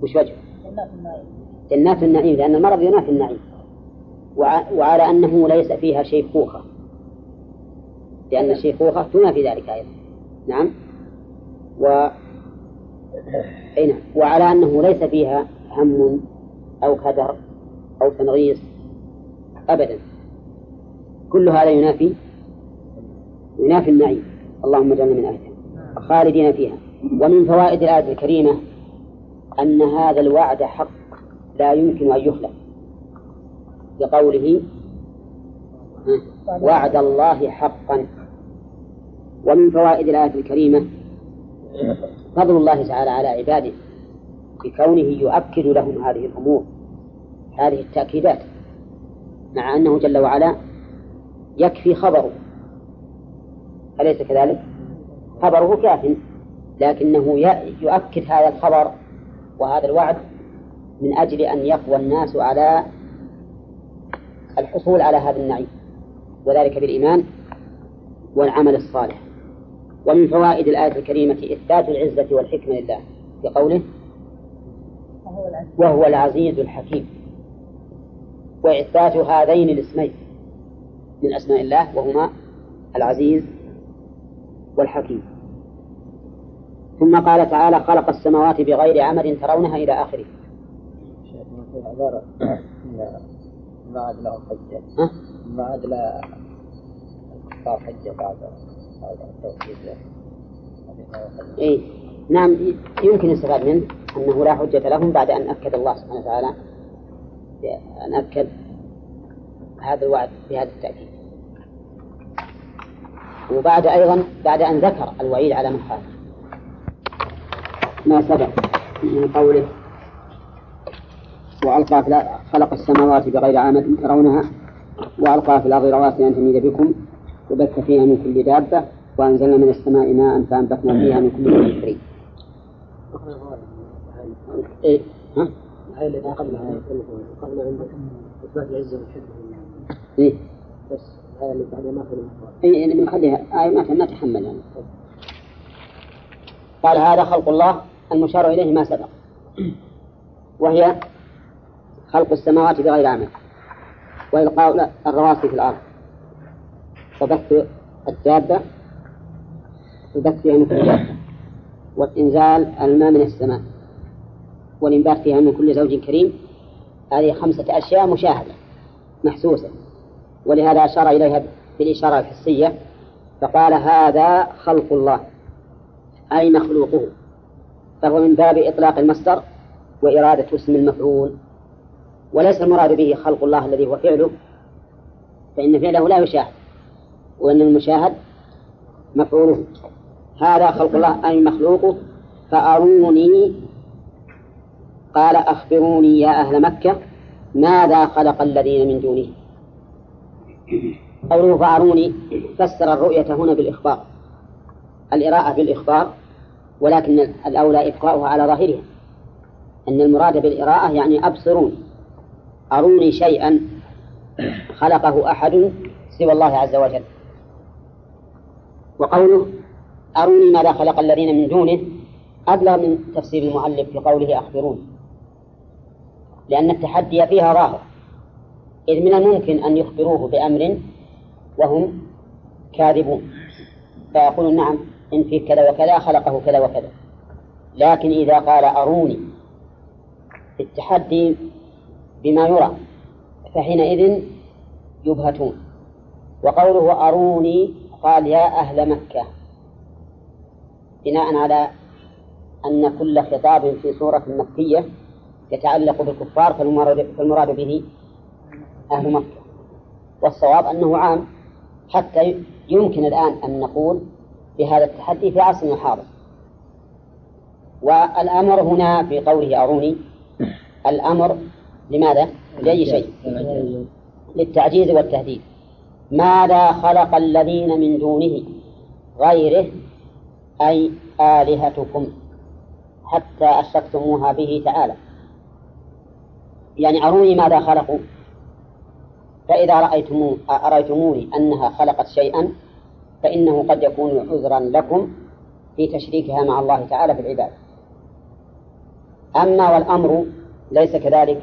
S1: وش وجهه؟ جنات النعيم. جنات النعيم لأن المرض ينافي النعيم. وعلى أنه ليس فيها شيخوخة. لأن الشيخوخة تنافي ذلك أيضا. نعم؟ و أي نعم. وعلى أنه ليس فيها هم أو كدر أو تنغيص أبدا. كل هذا ينافي ينافي النعيم. اللهم اجعلنا من أهلها. خالدين فيها. ومن فوائد الآية الكريمة أن هذا الوعد حق لا يمكن أن يخلف بقوله وعد الله حقا. ومن فوائد الآية الكريمة فضل الله تعالى على عباده بكونه يؤكد لهم هذه الأمور هذه التأكيدات مع أنه جل وعلا يكفي خبره. أليس كذلك؟ خبره كاف لكنه يؤكد هذا الخبر وهذا الوعد من أجل أن يقوى الناس على الحصول على هذا النعيم وذلك بالإيمان والعمل الصالح. ومن فوائد الآية الكريمة إثبات العزة والحكمة لله بقوله وهو العزيز الحكيم وإثبات هذين الاسمين من أسماء الله وهما العزيز والحكيم. ثم قال تعالى خلق السماوات بغير عمد ترونها إلى آخره.
S2: ما عاد لهم حجة؟ ما عاد لا حجة بعد التوحيد
S1: إيه. نعم يمكن يستفاد منه أنه لا حجة لهم بعد أن أكد الله سبحانه وتعالى أن أكد هذا الوعد بهذا التأكيد. وبعد أيضا بعد أن ذكر الوعيد على من خالف. ما سبق من قوله وألقى في خلق السماوات بغير عامة ترونها وألقى في الأرض رواسي أن تميد بكم وبث فيها من كل دابة وأنزلنا من السماء ماء فأنبتنا فيها من كل شيء كريم. إيه ها؟
S4: الآية التي قبلها قبل عندك إثبات العزة والحكمة
S1: إيه
S4: بس الآية اللي بعدها ما
S1: إيه بنخليها آية ما ما تحمل يعني. قال هذا خلق الله المشار إليه ما سبق. وهي خلق السماوات بغير عمل وإلقاء الرواسي في الأرض وبث الدابة وبث فيها من كل دابة وإنزال الماء من السماء والإنبات فيها من كل زوج كريم. هذه خمسة أشياء مشاهدة محسوسة. ولهذا أشار إليها بالإشارة الحسية فقال هذا خلق الله أي مخلوقه. فهو من باب إطلاق المصدر وإرادة اسم المفعول وليس المراد به خلق الله الذي هو فعله فإن فعله لا يشاهد وأن المشاهد مفعوله. هذا خلق الله أي مخلوقه. فأروني قال أخبروني يا أهل مكة ماذا خلق الذين من دونه؟ قوله فأروني فسر الرؤية هنا بالإخبار الإراءة بالإخبار. ولكن الأولى إبقاؤها على ظاهرها. أن المراد بالإراءة يعني أبصروني أروني شيئا خلقه أحد سوى الله عز وجل. وقوله أروني ماذا خلق الذين من دونه أبلغ من تفسير المؤلف في قوله أخبروني لأن التحدي فيها ظاهر. إذ من الممكن أن يخبروه بأمر وهم كاذبون. فيقولون نعم إن في كذا وكذا خلقه كذا وكذا. لكن إذا قال أروني التحدي بما يرى فحينئذ يبهتون. وقوله أروني قال يا أهل مكة. بناء على أن كل خطاب في سورة مكية يتعلق بالكفار فالمراد, به أهل مكة. والصواب أنه عام حتى يمكن الآن أن نقول بهذا التحدي في عصرنا الحاضر. والأمر هنا في قوله أروني الأمر لماذا؟ لأي شيء؟ للتعجيز والتهديد. ماذا خلق الذين من دونه غيره أي آلهتكم؟ حتى أشركتموها به تعالى. يعني أروني ماذا خلقوا؟ فإذا رأيتمو أريتموني أنها خلقت شيئا فإنه قد يكون عذرا لكم في تشريكها مع الله تعالى في العبادة أما والأمر ليس كذلك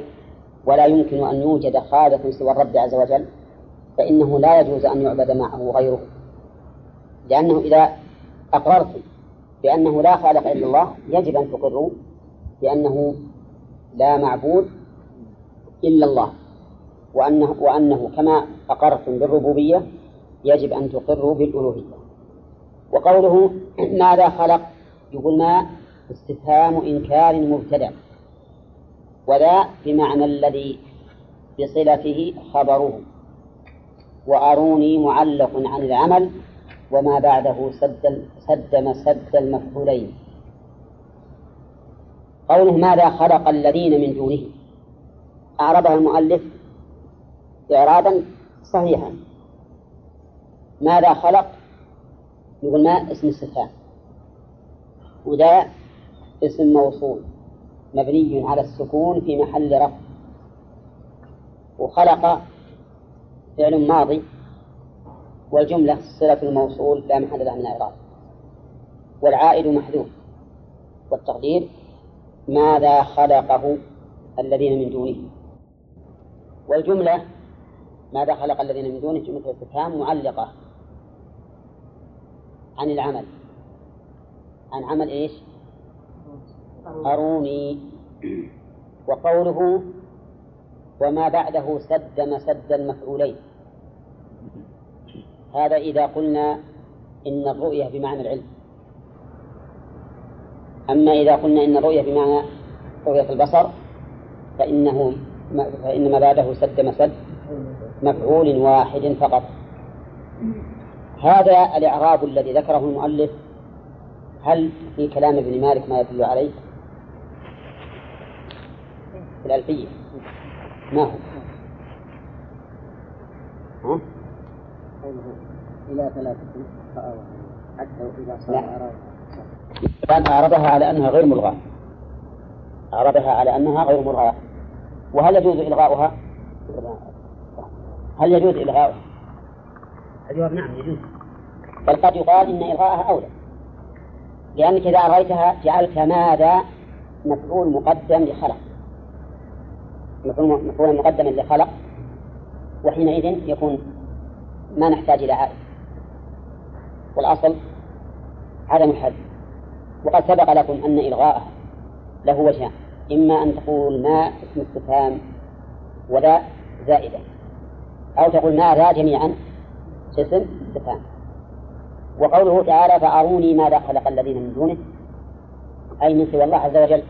S1: ولا يمكن أن يوجد خالق سوى الرب عز وجل فإنه لا يجوز أن يعبد معه غيره. لأنه إذا أقررتم بأنه لا خالق إلا الله يجب أن تقروا بأنه لا معبود إلا الله وأنه, وأنه كما أقرتم بالربوبية يجب أن تقروا بالألوهية. وقوله *clears throat* ماذا خلق؟ يقول ما؟ استفهام إنكار مبتدأ. وذا بمعنى الذي بصلته خبره. وأروني معلق عن العمل وما بعده سد سد مسد المفعولين. قوله ماذا خلق الذين من دونه؟ أعربها المؤلف إعرابا صحيحا. ماذا خلق؟ يقول ما؟ اسم استفهام وذا اسم موصول مبني على السكون في محل رفع. وخلق فعل ماضي والجملة صلة الموصول لا محل لها من إعراب والعائد محذوف. والتقدير ماذا خلقه الذين من دونه. والجملة ماذا خلق الذين من دونه؟ جملة الاستفهام معلقة. عن العمل. عن عمل إيش؟ أروني. وقوله وما بعده سد مسد المفعولين. هذا إذا قلنا إن الرؤية بمعنى العلم. أما إذا قلنا إن الرؤية بمعنى رؤية البصر فإنه فإن ما بعده سد مسد مفعول واحد فقط. هذا الإعراب الذي ذكره المؤلف هل في كلام ابن مالك ما يدل عليه؟ في الألفية ما هو؟ ها؟
S4: إلى ثلاثة حتى إذا صار
S1: لا. الآن أعربها على أنها غير ملغاة أعربها على أنها غير ملغاة وهل يجوز إلغاؤها؟ هل يجوز إلغاؤها؟ الجواب نعم يجوز بل قد يقال إن إلغاءها أولى. لأنك إذا أريتها جعلت ماذا؟ مفعول مقدم لخلق. مفعول مقدم لخلق وحينئذ يكون ما نحتاج إلى عائد. والأصل عدم الحذف وقد سبق لكم أن إلغاءه له وجهان. إما أن تقول ما اسم استفهام ولا زائدة. أو تقول ما ذا جميعا اسم استفهام وقوله تعالى فأروني ماذا خلق الذين من دونه. أي من سوى الله عز وجل.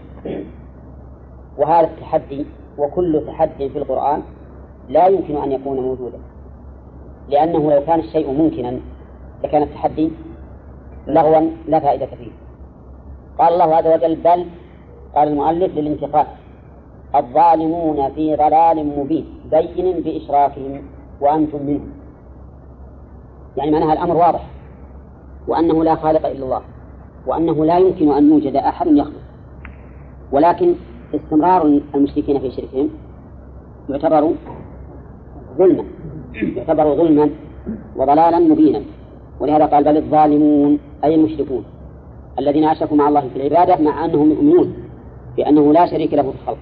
S1: وهذا التحدي وكل تحدي في القرآن لا يمكن أن يكون موجودا. لأنه لو كان الشيء ممكنا لكان التحدي لغوا لا فائدة فيه. قال الله عز وجل بل قال المؤلف للانتقال الظالمون في ضلال مبين بين بإشراكهم وأنتم منهم. يعني معناها الأمر واضح. وأنه لا خالق إلا الله وأنه لا يمكن أن يوجد أحد يخلق. ولكن استمرار المشركين في شركهم يعتبر ظلما يعتبر ظلما وضلالا مبينا. ولهذا قال بل الظالمون أي المشركون الذين أشركوا مع الله في العبادة مع أنهم يؤمنون بأنه لا شريك له في الخلق.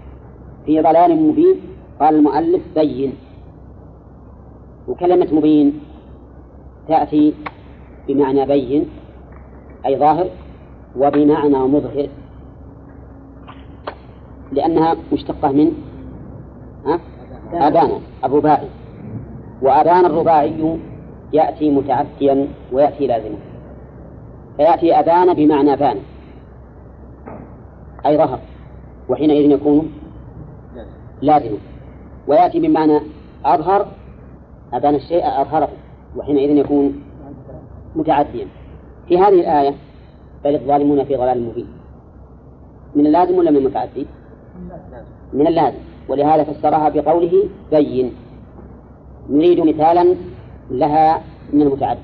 S1: في ضلال مبين قال المؤلف بين. وكلمة مبين تأتي بمعنى بين أي ظاهر وبمعنى مظهر. لأنها مشتقة من أبانا أبو باعي. وأبان الرباعي يأتي متعديا ويأتي لازما. فيأتي أبان بمعنى بان أي ظهر وحينئذ يكون لازما. ويأتي بمعنى أظهر أبان الشيء أظهره وحينئذ يكون متعديا. في هذه الآية بل الظالمون في ضلال مبين. من اللازم ولا من المتعدي؟ من اللازم. ولهذا فسرها بقوله بين. نريد مثالا لها من المتعدي.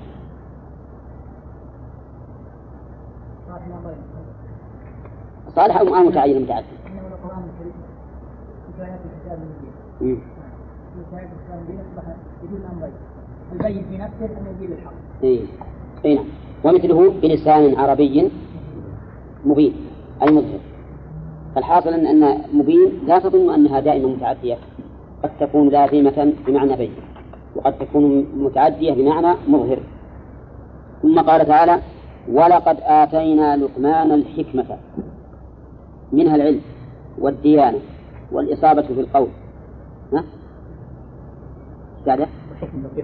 S1: صالح أو متعين المتعدي
S3: البين في نفسه انه يجيب الحق.
S1: إيه. إيه. ومثله بلسان عربي مبين أي مظهر فالحاصل أن أن مبين لا تظن أنها دائما متعدية. قد تكون لازمة بمعنى بين وقد تكون متعدية بمعنى مظهر. ثم قال تعالى ولقد آتينا لقمان الحكمة منها العلم والديانة والإصابة في القول.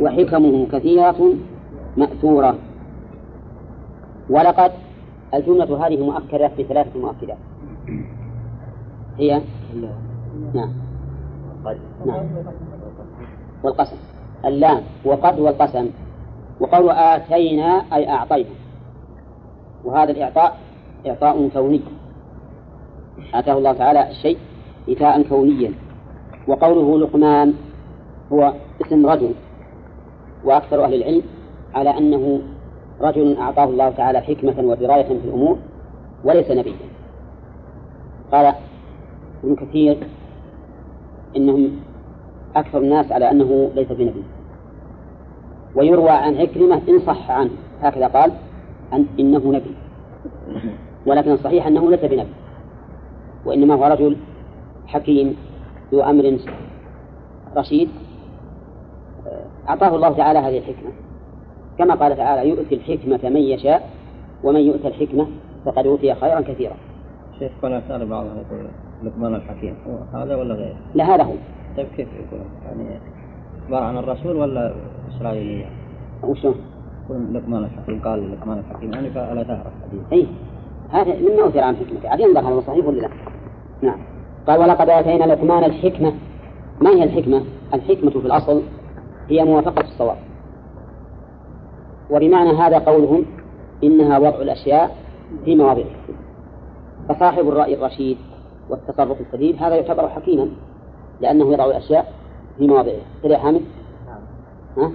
S1: وحكمه كثيرة مأثورة. ولقد الجملة هذه مؤكدة بثلاثة مؤكدات. هي؟ نعم. نعم. والقسم. اللام. وقد والقسم. وقول آتينا أي أعطينا. وهذا الإعطاء إعطاء كوني. آتاه الله تعالى الشيء إيتاء كونيا. وقوله لقمان هو اسم رجل. وأكثر أهل العلم على أنه رجل أعطاه الله تعالى حكمة ودراية في الأمور وليس نبيا. قال ابن كثير إنهم أكثر الناس على أنه ليس بنبي. ويروى عن عكرمة إن صح عنه. هكذا قال أن إنه نبي. ولكن الصحيح أنه ليس بنبي. وإنما هو رجل حكيم ذو أمر رشيد. أعطاه الله تعالى هذه الحكمة. كما قال تعالى يؤتي الحكمة من يشاء ومن يؤتى الحكمة فقد أوتي خيرا كثيرا
S2: شيخ كنا سأل بعضهم يقول لقمان الحكيم هو هذا ولا غيره؟
S1: لا هذا هو
S2: طيب كيف يكون يعني أخبار عن الرسول ولا إسرائيلية؟
S1: وشلون؟
S2: يقول لقمان الحكيم قال لقمان الحكيم يعني تعرف حديث
S1: اي هذا مما أوتي عن حكمته عاد ينظر هذا صحيح ولا لا؟ نعم قال ولقد آتينا لقمان الحكمة ما هي الحكمة؟ الحكمة في الأصل هي موافقة الصواب وبمعنى هذا قولهم إنها وضع الأشياء في مواضعها فصاحب الرأي الرشيد والتصرف السديد هذا يعتبر حكيما لأنه يضع الأشياء في مواضعها كذا يا حامد؟ ها؟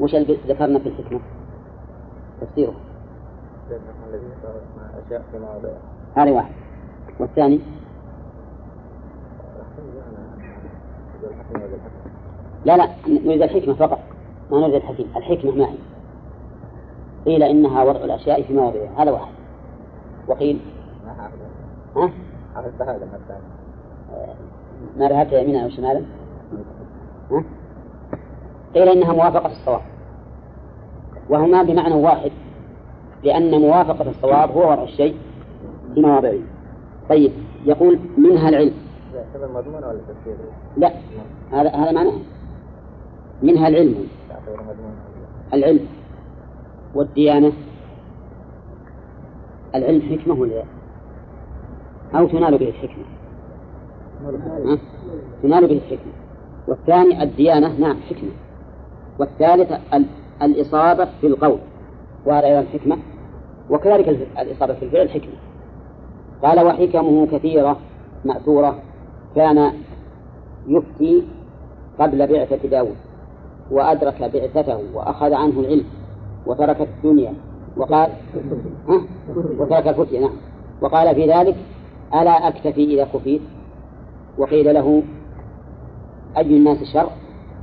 S1: وش ذكرنا في الحكمة؟ تفسيره.
S2: الذي أشياء في مواضعها
S1: هذا واحد. والثاني؟ لا لا نريد الحكمة فقط. ما نريد الحكيم الحكمة ما هي. قيل إنها وضع الأشياء في مواضعها. هذا واحد. وقيل؟ ها؟
S2: عرفت هذا
S1: ما ذهبت يمينا أو شمالا ها؟ قيل إنها موافقة الصواب. وهما بمعنى واحد لأن موافقة الصواب هو وضع الشيء في مواضعه. طيب يقول منها العلم؟
S2: ولا؟
S1: لا هذا هذا معناه. منها العلم؟ العلم. والديانة. العلم حكمة ولا لا؟ أو تنال به الحكمة؟ تنال به الحكمة. والثاني الديانة نعم حكمة. والثالث ال- الإصابة في القول. وهذا أيضا حكمة. وكذلك ال- الإصابة في الفعل حكمة. قال وحكمه كثيرة مأثورة كان يفتي قبل بعثة داود وأدرك بعثته وأخذ عنه العلم. وترك الدنيا وقال ها؟ وترك الفتية نعم. وقال في ذلك ألا أكتفي إذا كفيت؟ وقيل له أي الناس شر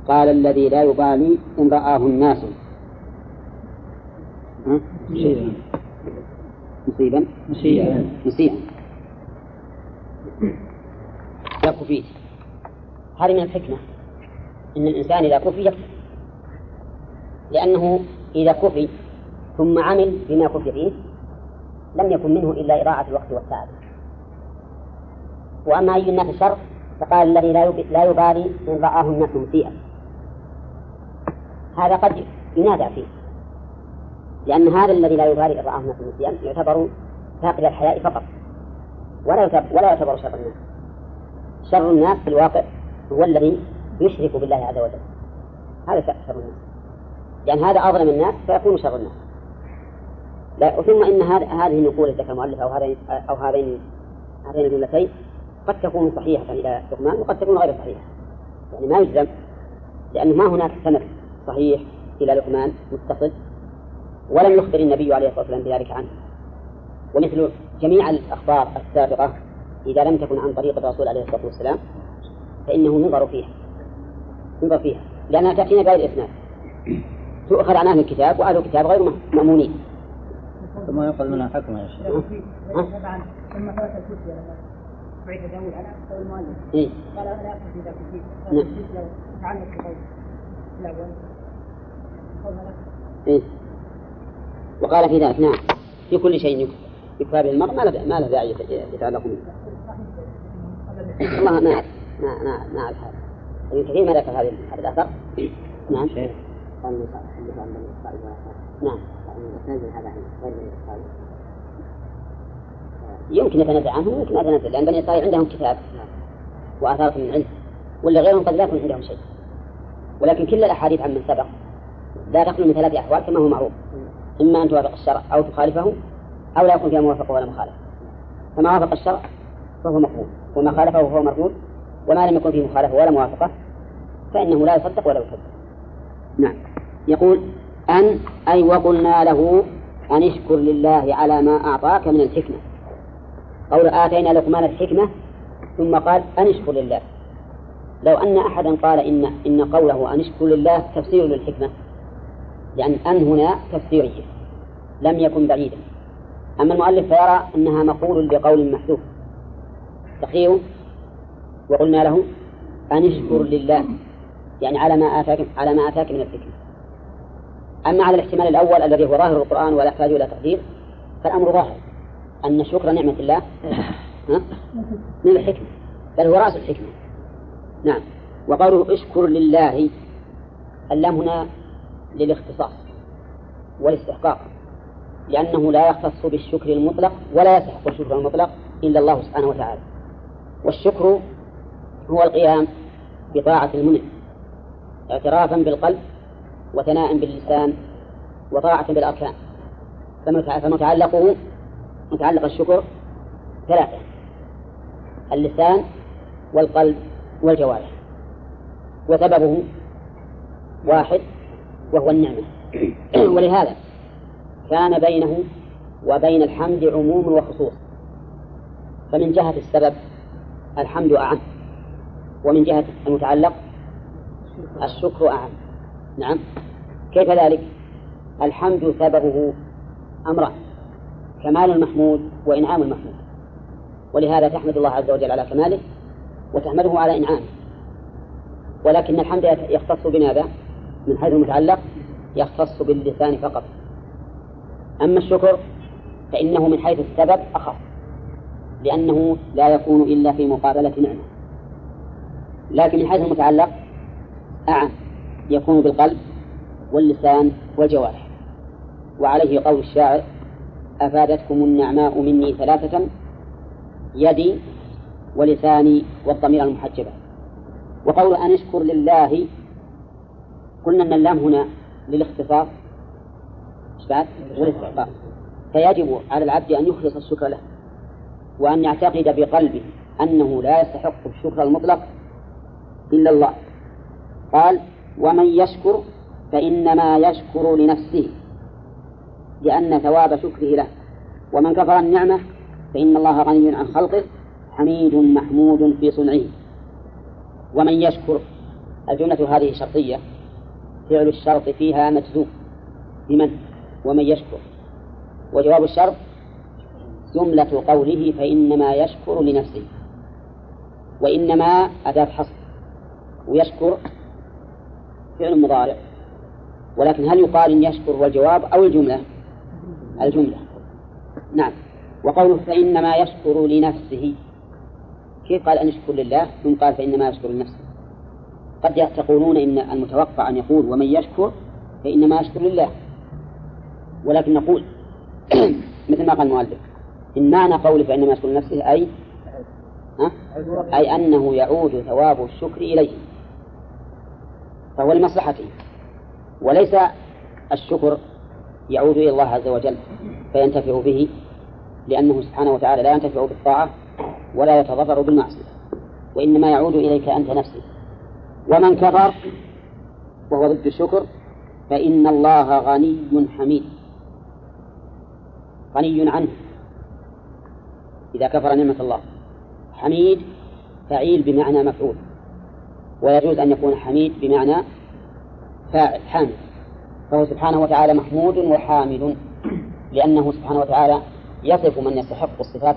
S1: قال الذي لا يبالي إن رآه الناس. ها؟ مصيبا
S2: مسيئا
S1: مسيئا إذا كفيت. هذه من الحكمة. إن الإنسان إذا كفي يكفي. لأنه إذا كفي ثم عمل بما كفي فيه لم يكن منه إلا إضاعة الوقت والتعب وأما أي الناس الشر فقال الذي لا لا يبالي إن رآه الناس مسيئا. هذا قد ينادى فيه. لأن هذا الذي لا يبالي إن رآه الناس مسيئا يعتبر فاقد الحياء فقط ولا ولا يعتبر شر الناس. شر الناس في الواقع هو الذي يشرك بالله عز وجل. هذا شر الناس. لأن هذا أظلم الناس فيكون شر الناس. لا ثم إن هذه النقول التي ذكر المؤلف أو هذين أو هذين هذين الجملتين قد تكون صحيحة إلى لقمان وقد تكون غير صحيحة. يعني ما يجزم لأن ما هناك سند صحيح إلى لقمان متصل ولم يخبر النبي عليه الصلاة والسلام بذلك عنه. ومثل جميع الأخبار السابقة إذا لم تكن عن طريق الرسول عليه الصلاة والسلام فإنه ينظر فيها. ينظر فيها. لأنها تأتينا بغير إسناد. تؤخذ عن أهل الكتاب وأهل الكتاب غير مأمونين.
S2: ثم يؤخذ منها حكمة يا شيخ.
S3: طبعا ثم ثبت الكتب لما بعث داود على قول المؤلف.
S1: إيه؟
S3: قال اكتب إذا كنت
S1: نعم.
S3: لو تعلق بقول
S1: إيه؟ وقال في ذلك نعم. في كل شيء يكفى به المرء ما له ما له داعي يت- يتعلق به. والله ما أعرف. ما ما ما أعرف هذا. ابن كثير ما ذكر هذه هذا الأثر نعم.
S2: شيخ
S1: نعم. يمكن يتنازع عنه ويمكن يتنازع لأن بني إسرائيل عندهم كتاب وآثار من علم ولا غيرهم قد لا يكون عندهم شيء. ولكن كل الأحاديث عن من سبق لا تخلو من ثلاث أحوال كما هو معروف. إما أن توافق الشرع أو تخالفه أو لا يكون فيها موافقة ولا مخالفة. فما وافق الشرع فهو مقبول وما خالفه فهو مردود وما لم يكن فيه مخالفة ولا موافقة فإنه لا يصدق ولا يكذب نعم. يقول أن أي وقلنا له أن اشكر لله على ما أعطاك من الحكمة. قول آتينا لقمان الحكمة ثم قال أن اشكر لله. لو أن أحدا قال إن إن قوله أن اشكر لله تفسير للحكمة لأن أن هنا تفسيرية لم يكن بعيدا. أما المؤلف فيرى أنها مقول بقول محذوف. تخير؟ وقلنا له أن اشكر لله يعني على ما آتاك على ما آتاك من الحكمة. أما على الاحتمال الأول الذي هو ظاهر القرآن ولا يحتاج إلى تقدير فالأمر ظاهر. أن شكر نعمة الله؟ من الحكمة. بل هو رأس الحكمة. نعم. وقوله اشكر لله. اللام هنا للاختصاص والاستحقاق. لأنه لا يختص بالشكر المطلق ولا يستحق الشكر المطلق إلا الله سبحانه وتعالى. والشكر هو القيام بطاعة المنعم اعترافا بالقلب وثناء باللسان وطاعة بالأركان. فمتعلقه متعلق الشكر ثلاثة اللسان والقلب والجوارح. وسببه واحد وهو النعمة. *clears throat* ولهذا كان بينه وبين الحمد عموم وخصوص. فمن جهة السبب الحمد أعم ومن جهة المتعلق الشكر أعم. نعم. كيف ذلك؟ الحمد سببه أمران كمال المحمود وإنعام المحمود. ولهذا تحمد الله عز وجل على كماله وتحمده على إنعامه. ولكن الحمد يختص بماذا؟ من حيث المتعلق يختص باللسان فقط. أما الشكر فإنه من حيث السبب أخف لأنه لا يكون إلا في مقابلة نعمة. لكن من حيث المتعلق أعم. يكون بالقلب واللسان والجوارح. وعليه قول الشاعر أفادتكم النعماء مني ثلاثة يدي ولساني والضمير المحجبة. وقول أن اشكر لله قلنا أن اللام هنا للاختصاص إثبات والاستحقاق فيجب على العبد أن يخلص الشكر له وأن يعتقد بقلبه أنه لا يستحق الشكر المطلق إلا الله. قال ومن يشكر فإنما يشكر لنفسه لأن ثواب شكره له. ومن كفر النعمة فإن الله غني عن خلقه حميد محمود في صنعه. ومن يشكر الجملة هذه شرطية فعل الشرط فيها مجزوم بمن؟ ومن يشكر. وجواب الشرط جملة قوله فإنما يشكر لنفسه. وإنما أداة حصر. ويشكر فعل مضارع. ولكن هل يقال إن يشكر والجواب أو الجملة؟ الجملة. نعم. وقوله فإنما يشكر لنفسه. كيف قال أن يشكر لله؟ ثم قال فإنما يشكر لنفسه. قد تقولون إن المتوقع أن يقول ومن يشكر فإنما يشكر لله. ولكن نقول *clears throat* مثل ما قال المؤلف. إن معنى قوله فإنما يشكر لنفسه أي؟ أي أنه يعود ثواب الشكر إليه. فهو لمصلحته. وليس الشكر يعود إلى الله عز وجل فينتفع به لأنه سبحانه وتعالى لا ينتفع بالطاعة ولا يتضرر بالمعصية وإنما يعود إليك أنت نفسك. ومن كفر وهو ضد الشكر فإن الله غني حميد غني عنه. إذا كفر نعمة الله حميد فعيل بمعنى مفعول. ويجوز أن يكون حميد بمعنى فاعل حامد فهو سبحانه وتعالى محمود وحامد لأنه سبحانه وتعالى يصف من يستحق الصفات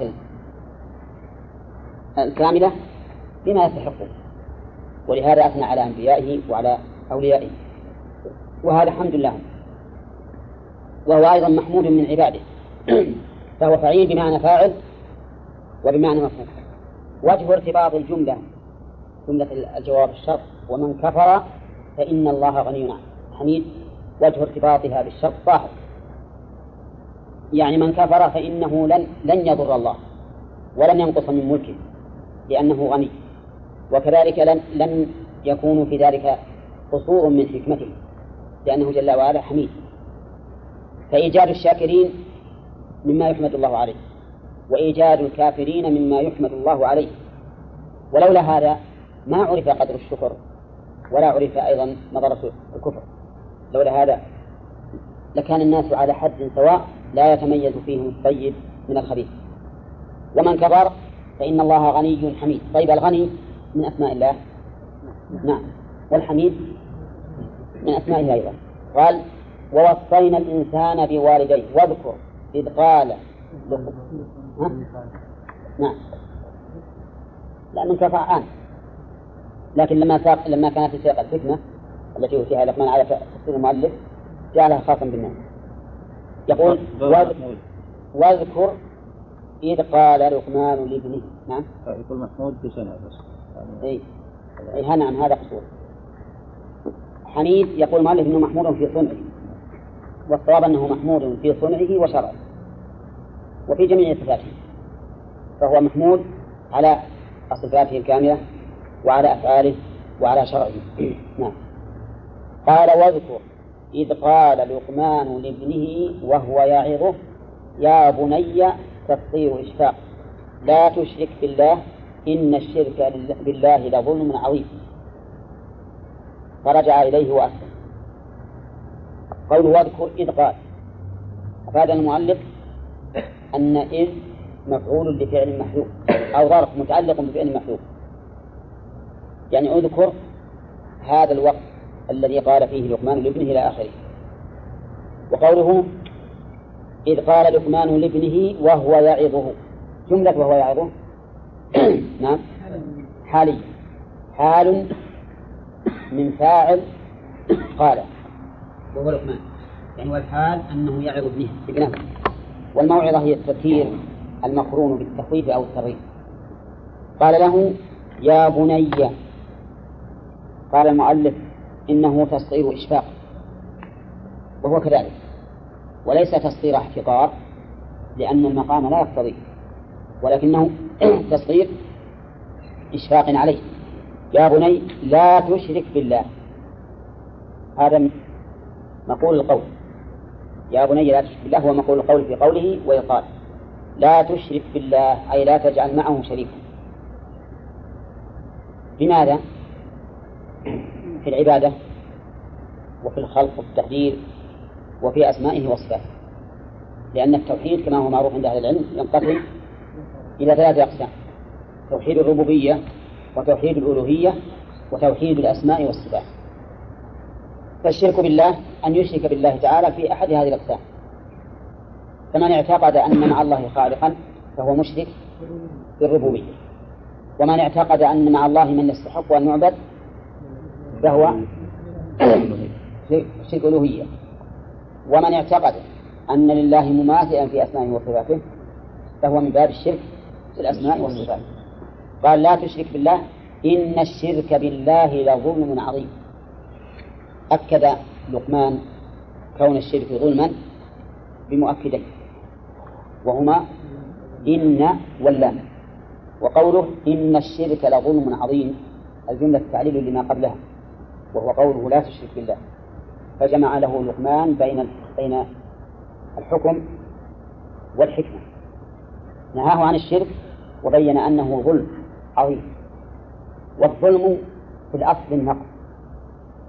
S1: الكاملة بما يستحقه. ولهذا أثنى على أنبيائه وعلى أوليائه. وهذا حمد لهم. وهو أيضا محمود من عباده. *clears throat* فهو فعيل بمعنى فاعل وبمعنى مفهوم وجه ارتباط الجملة جملة الجواب الشرط. ومن كفر فإن الله غني عنه حميد. وجه ارتباطها بالشرط ظاهر. يعني من كفر فإنه لن لن يضر الله ولن ينقص من ملكه لأنه غني. وكذلك لن لن يكون في ذلك قصور من حكمته لأنه جل وعلا حميد. فإيجاد الشاكرين مما يحمد الله عليه وإيجاد الكافرين مما يحمد الله عليه. ولولا هذا ما عرف قدر الشكر ولا عرف أيضا مضرة الكفر. لولا هذا لكان الناس على حد سواء لا يتميز فيهم الطيب من الخبيث. ومن كفر فإن الله غني حميد. طيب الغني من أسماء الله؟ نعم. والحميد من أسمائه أيضا. قال ووصينا الإنسان بوالديه. واذكر إذ قال؟ نعم. لا من كفى لكن لما ساق لما كانت في سياق الفتنة التي أوتيها لقمان على تفسير المؤلف جعلها خاصا بالنعم يقول واذكر إذ قال لقمان لابنه. نعم؟
S2: يقول محمود بسنة بس.
S1: أي. أي نعم هذا قصور حميد يقول مالك أنه محمود في صنعه والصواب أنه محمود في صنعه وشرعه وفي جميع صفاته. فهو محمود على صفاته الكاملة. وعلى أفعاله وعلى شرعه. *clears throat* نعم. قال واذكر إذ قال لقمان لابنه وهو يعظه يا بني تفطير إشفاق لا تشرك بالله إن الشرك بالله لظلم عظيم. فرجع إليه وأسلم. قوله واذكر إذ قال. أفاد المؤلف أن إذ مفعول لفعل محذوف أو ظرف متعلق بفعل محذوف. يعني اذكر هذا الوقت الذي قال فيه لقمان لابنه إلى آخره. وقوله إذ قال لقمان لابنه وهو يعظه. جملة وهو يعظه. *coughs* نعم. حالي. حال من فاعل قال. وهو لقمان. يعني والحال أنه يعظ ابنه ابنه. والموعظة هي التذكير المقرون بالتخويف أو الترغيب. قال له يا بني قال المؤلف إنه تصغير إشفاق وهو كذلك وليس تصغير احتقار لأن المقام لا يقتضي ولكنه *clears throat* تصغير إشفاق عليه. يا بني لا تشرك بالله. هذا مقول القول. يا بني لا تشرك بالله هو مقول القول في قوله ويقال لا تشرك بالله أي لا تجعل معه شريكا. لماذا؟ في العبادة وفي الخلق والتقدير وفي أسمائه وصفاته. لأن التوحيد كما هو معروف عند أهل العلم ينقسم إلى ثلاثة أقسام توحيد الربوبية وتوحيد الألوهية وتوحيد الأسماء والصفات. فالشرك بالله أن يشرك بالله تعالى في أحد هذه الأقسام. فمن اعتقد أن مع الله خالقا فهو مشرك بالربوبية. ومن اعتقد أن مع الله من يستحق أن يعبد فهو شرك ألوهية ومن اعتقد أن لله مماثلا في أسمائه وصفاته فهو من باب الشرك في الأسماء والصفات. قال لا تشرك بالله إن الشرك بالله لظلم عظيم. أكد لقمان كون الشرك ظلما بمؤكدين. وهما إن واللام. وقوله إن الشرك لظلم عظيم الجملة تعليل لما قبلها. وهو قوله لا تشرك بالله. فجمع له لقمان بين بين الحكم والحكمة. نهاه عن الشرك وبين أنه ظلم عظيم. والظلم في الأصل النقص.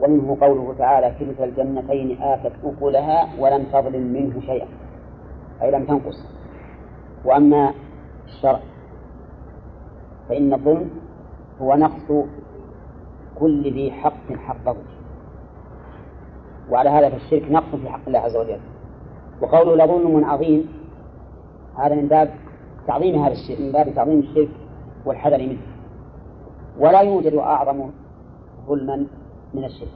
S1: ومنه قوله تعالى كلتا الجنتين آتت أكلها ولم تظلم منه شيئا. أي لم تنقص. وأما الشرع فإن الظلم هو نقص كل ذي حق حقه. وعلى هذا فالشرك نقص في حق الله عز وجل. وقوله لظلم عظيم هذا من باب تعظيم هذا الشرك من باب تعظيم الشرك والحذر منه. ولا يوجد أعظم ظلما من الشرك.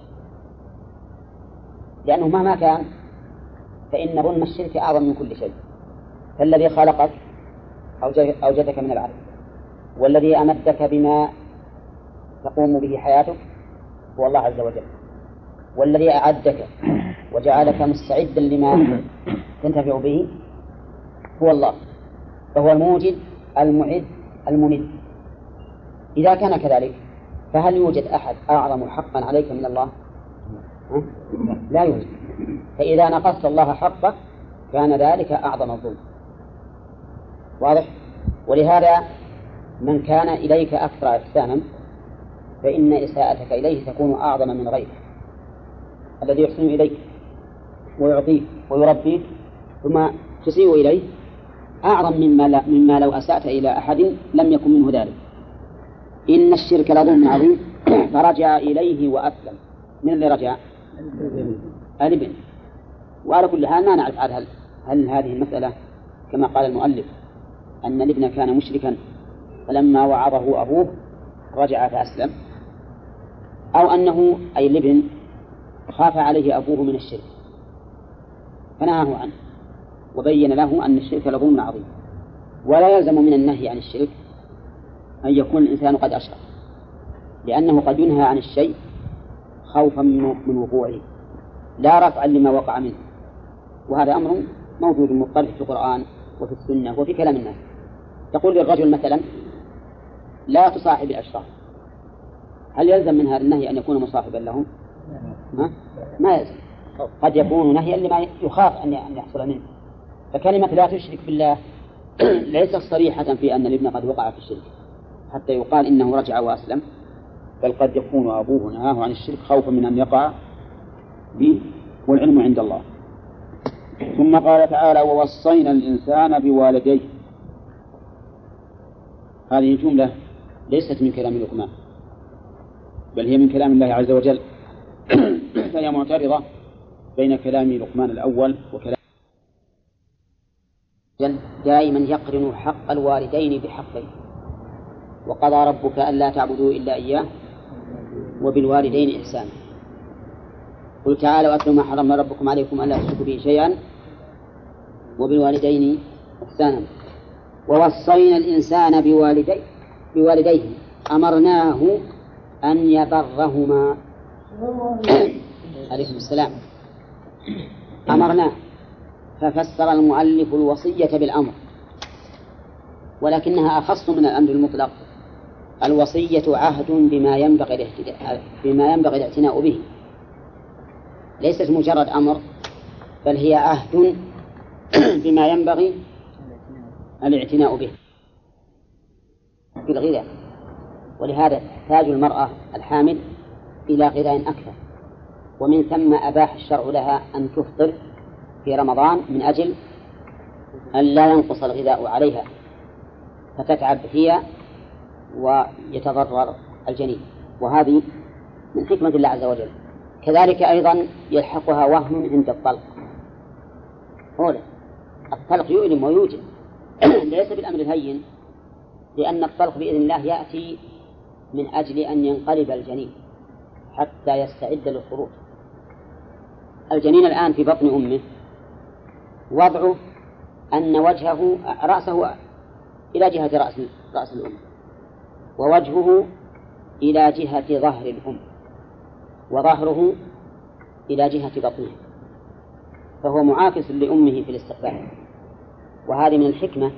S1: لأنه مهما كان فإن ظلم الشرك أعظم من كل شيء. فالذي خلقك أوجدك من العدم والذي أمدك بما تقوم به حياتك هو الله عز وجل والذي أعدك وجعلك مستعدا لما تنتفع به هو الله فهو الموجد المعد الممد إذا كان كذلك فهل يوجد أحد أعظم حقا عليك من الله؟ لا يوجد فإذا نقصت الله حقه كان ذلك أعظم الظلم واضح؟ ولهذا من كان إليك أكثر إحسانا فإن إساءتك إليه تكون أعظم من غيره الذي يحسن إليك ويعطيك ويربيك ثم تسيء إليه أعظم مما, لا مما لو أسأت إلى أحد لم يكن منه ذلك. إن الشرك لظلم عظيم *clears throat* فرجع إليه وأسلم. من اللي رجع؟ الابن. وعلى كل حال ما نعرف هل هل هذه المسألة كما قال المؤلف أن الابن كان مشركا فلما وعظه أبوه رجع فأسلم. أو أنه أي الابن خاف عليه أبوه من الشرك. فنهاه عنه وبين له أن الشرك لظلم عظيم. ولا يلزم من النهي عن الشرك أن يكون الإنسان قد أشرك لأنه قد ينهى عن الشيء خوفا من وقوعه. لا رفعا لما وقع منه. وهذا أمر موجود مضطرد في القرآن وفي السنة وفي كلام الناس. تقول للرجل مثلا لا تصاحب الأشراف هل يلزم من هذا النهي أن يكون مصاحبا لهم؟ ما, ما يلزم. قد يكون نهيا لما يخاف أن يحصل منه. فكلمة لا تشرك بالله *clears throat* ليست صريحة في أن الابن قد وقع في الشرك حتى يقال إنه رجع وأسلم. بل قد يكون أبوه نهاه عن الشرك خوفا من أن يقع به والعلم عند الله. ثم قال تعالى ووصينا الإنسان بوالديه. هذه جملة ليست من كلام لقمان بل هي من كلام الله عز وجل. *clears throat* فهي معترضة بين كلام لقمان الأول وكلام دائما يقرن حق الوالدين بحقين. وقضى ربك ألا تعبدوا إلا إياه وبالوالدين إحسانا. قل تعالوا أتلوا ما حرم ربكم عليكم ألا تشركوا به شيئا وبالوالدين إحسانا. ووصينا الإنسان بوالديه بوالديه. أمرناه أن يبرهما *coughs* عليكم السلام. أمرناه ففسر المؤلف الوصية بالأمر ولكنها أخص من الأمر المطلق. الوصية عهد بما ينبغي بما ينبغي الاعتناء به. ليست مجرد أمر بل هي عهد *coughs* بما ينبغي الاعتناء به. في الغذاء ولهذا تحتاج المرأة الحامل إلى غذاء أكثر. ومن ثم أباح الشرع لها أن تفطر في رمضان من أجل أن لا ينقص الغذاء عليها فتتعب هي ويتضرر الجنين. وهذه من حكمة الله عز وجل. كذلك أيضا يلحقها وهم عند الطلق. أولا الطلق يؤلم ويوجد *clears throat* ليس بالأمر الهين لأن الطلق بإذن الله يأتي من أجل أن ينقلب الجنين حتى يستعد للخروج. الجنين الآن في بطن أمه. وضعه أن وجهه رأسه إلى جهة رأس رأس الأم. ووجهه إلى جهة ظهر الأم. وظهره إلى جهة بطنه. فهو معاكس لأمه في الاستقبال. وهذه من الحكمة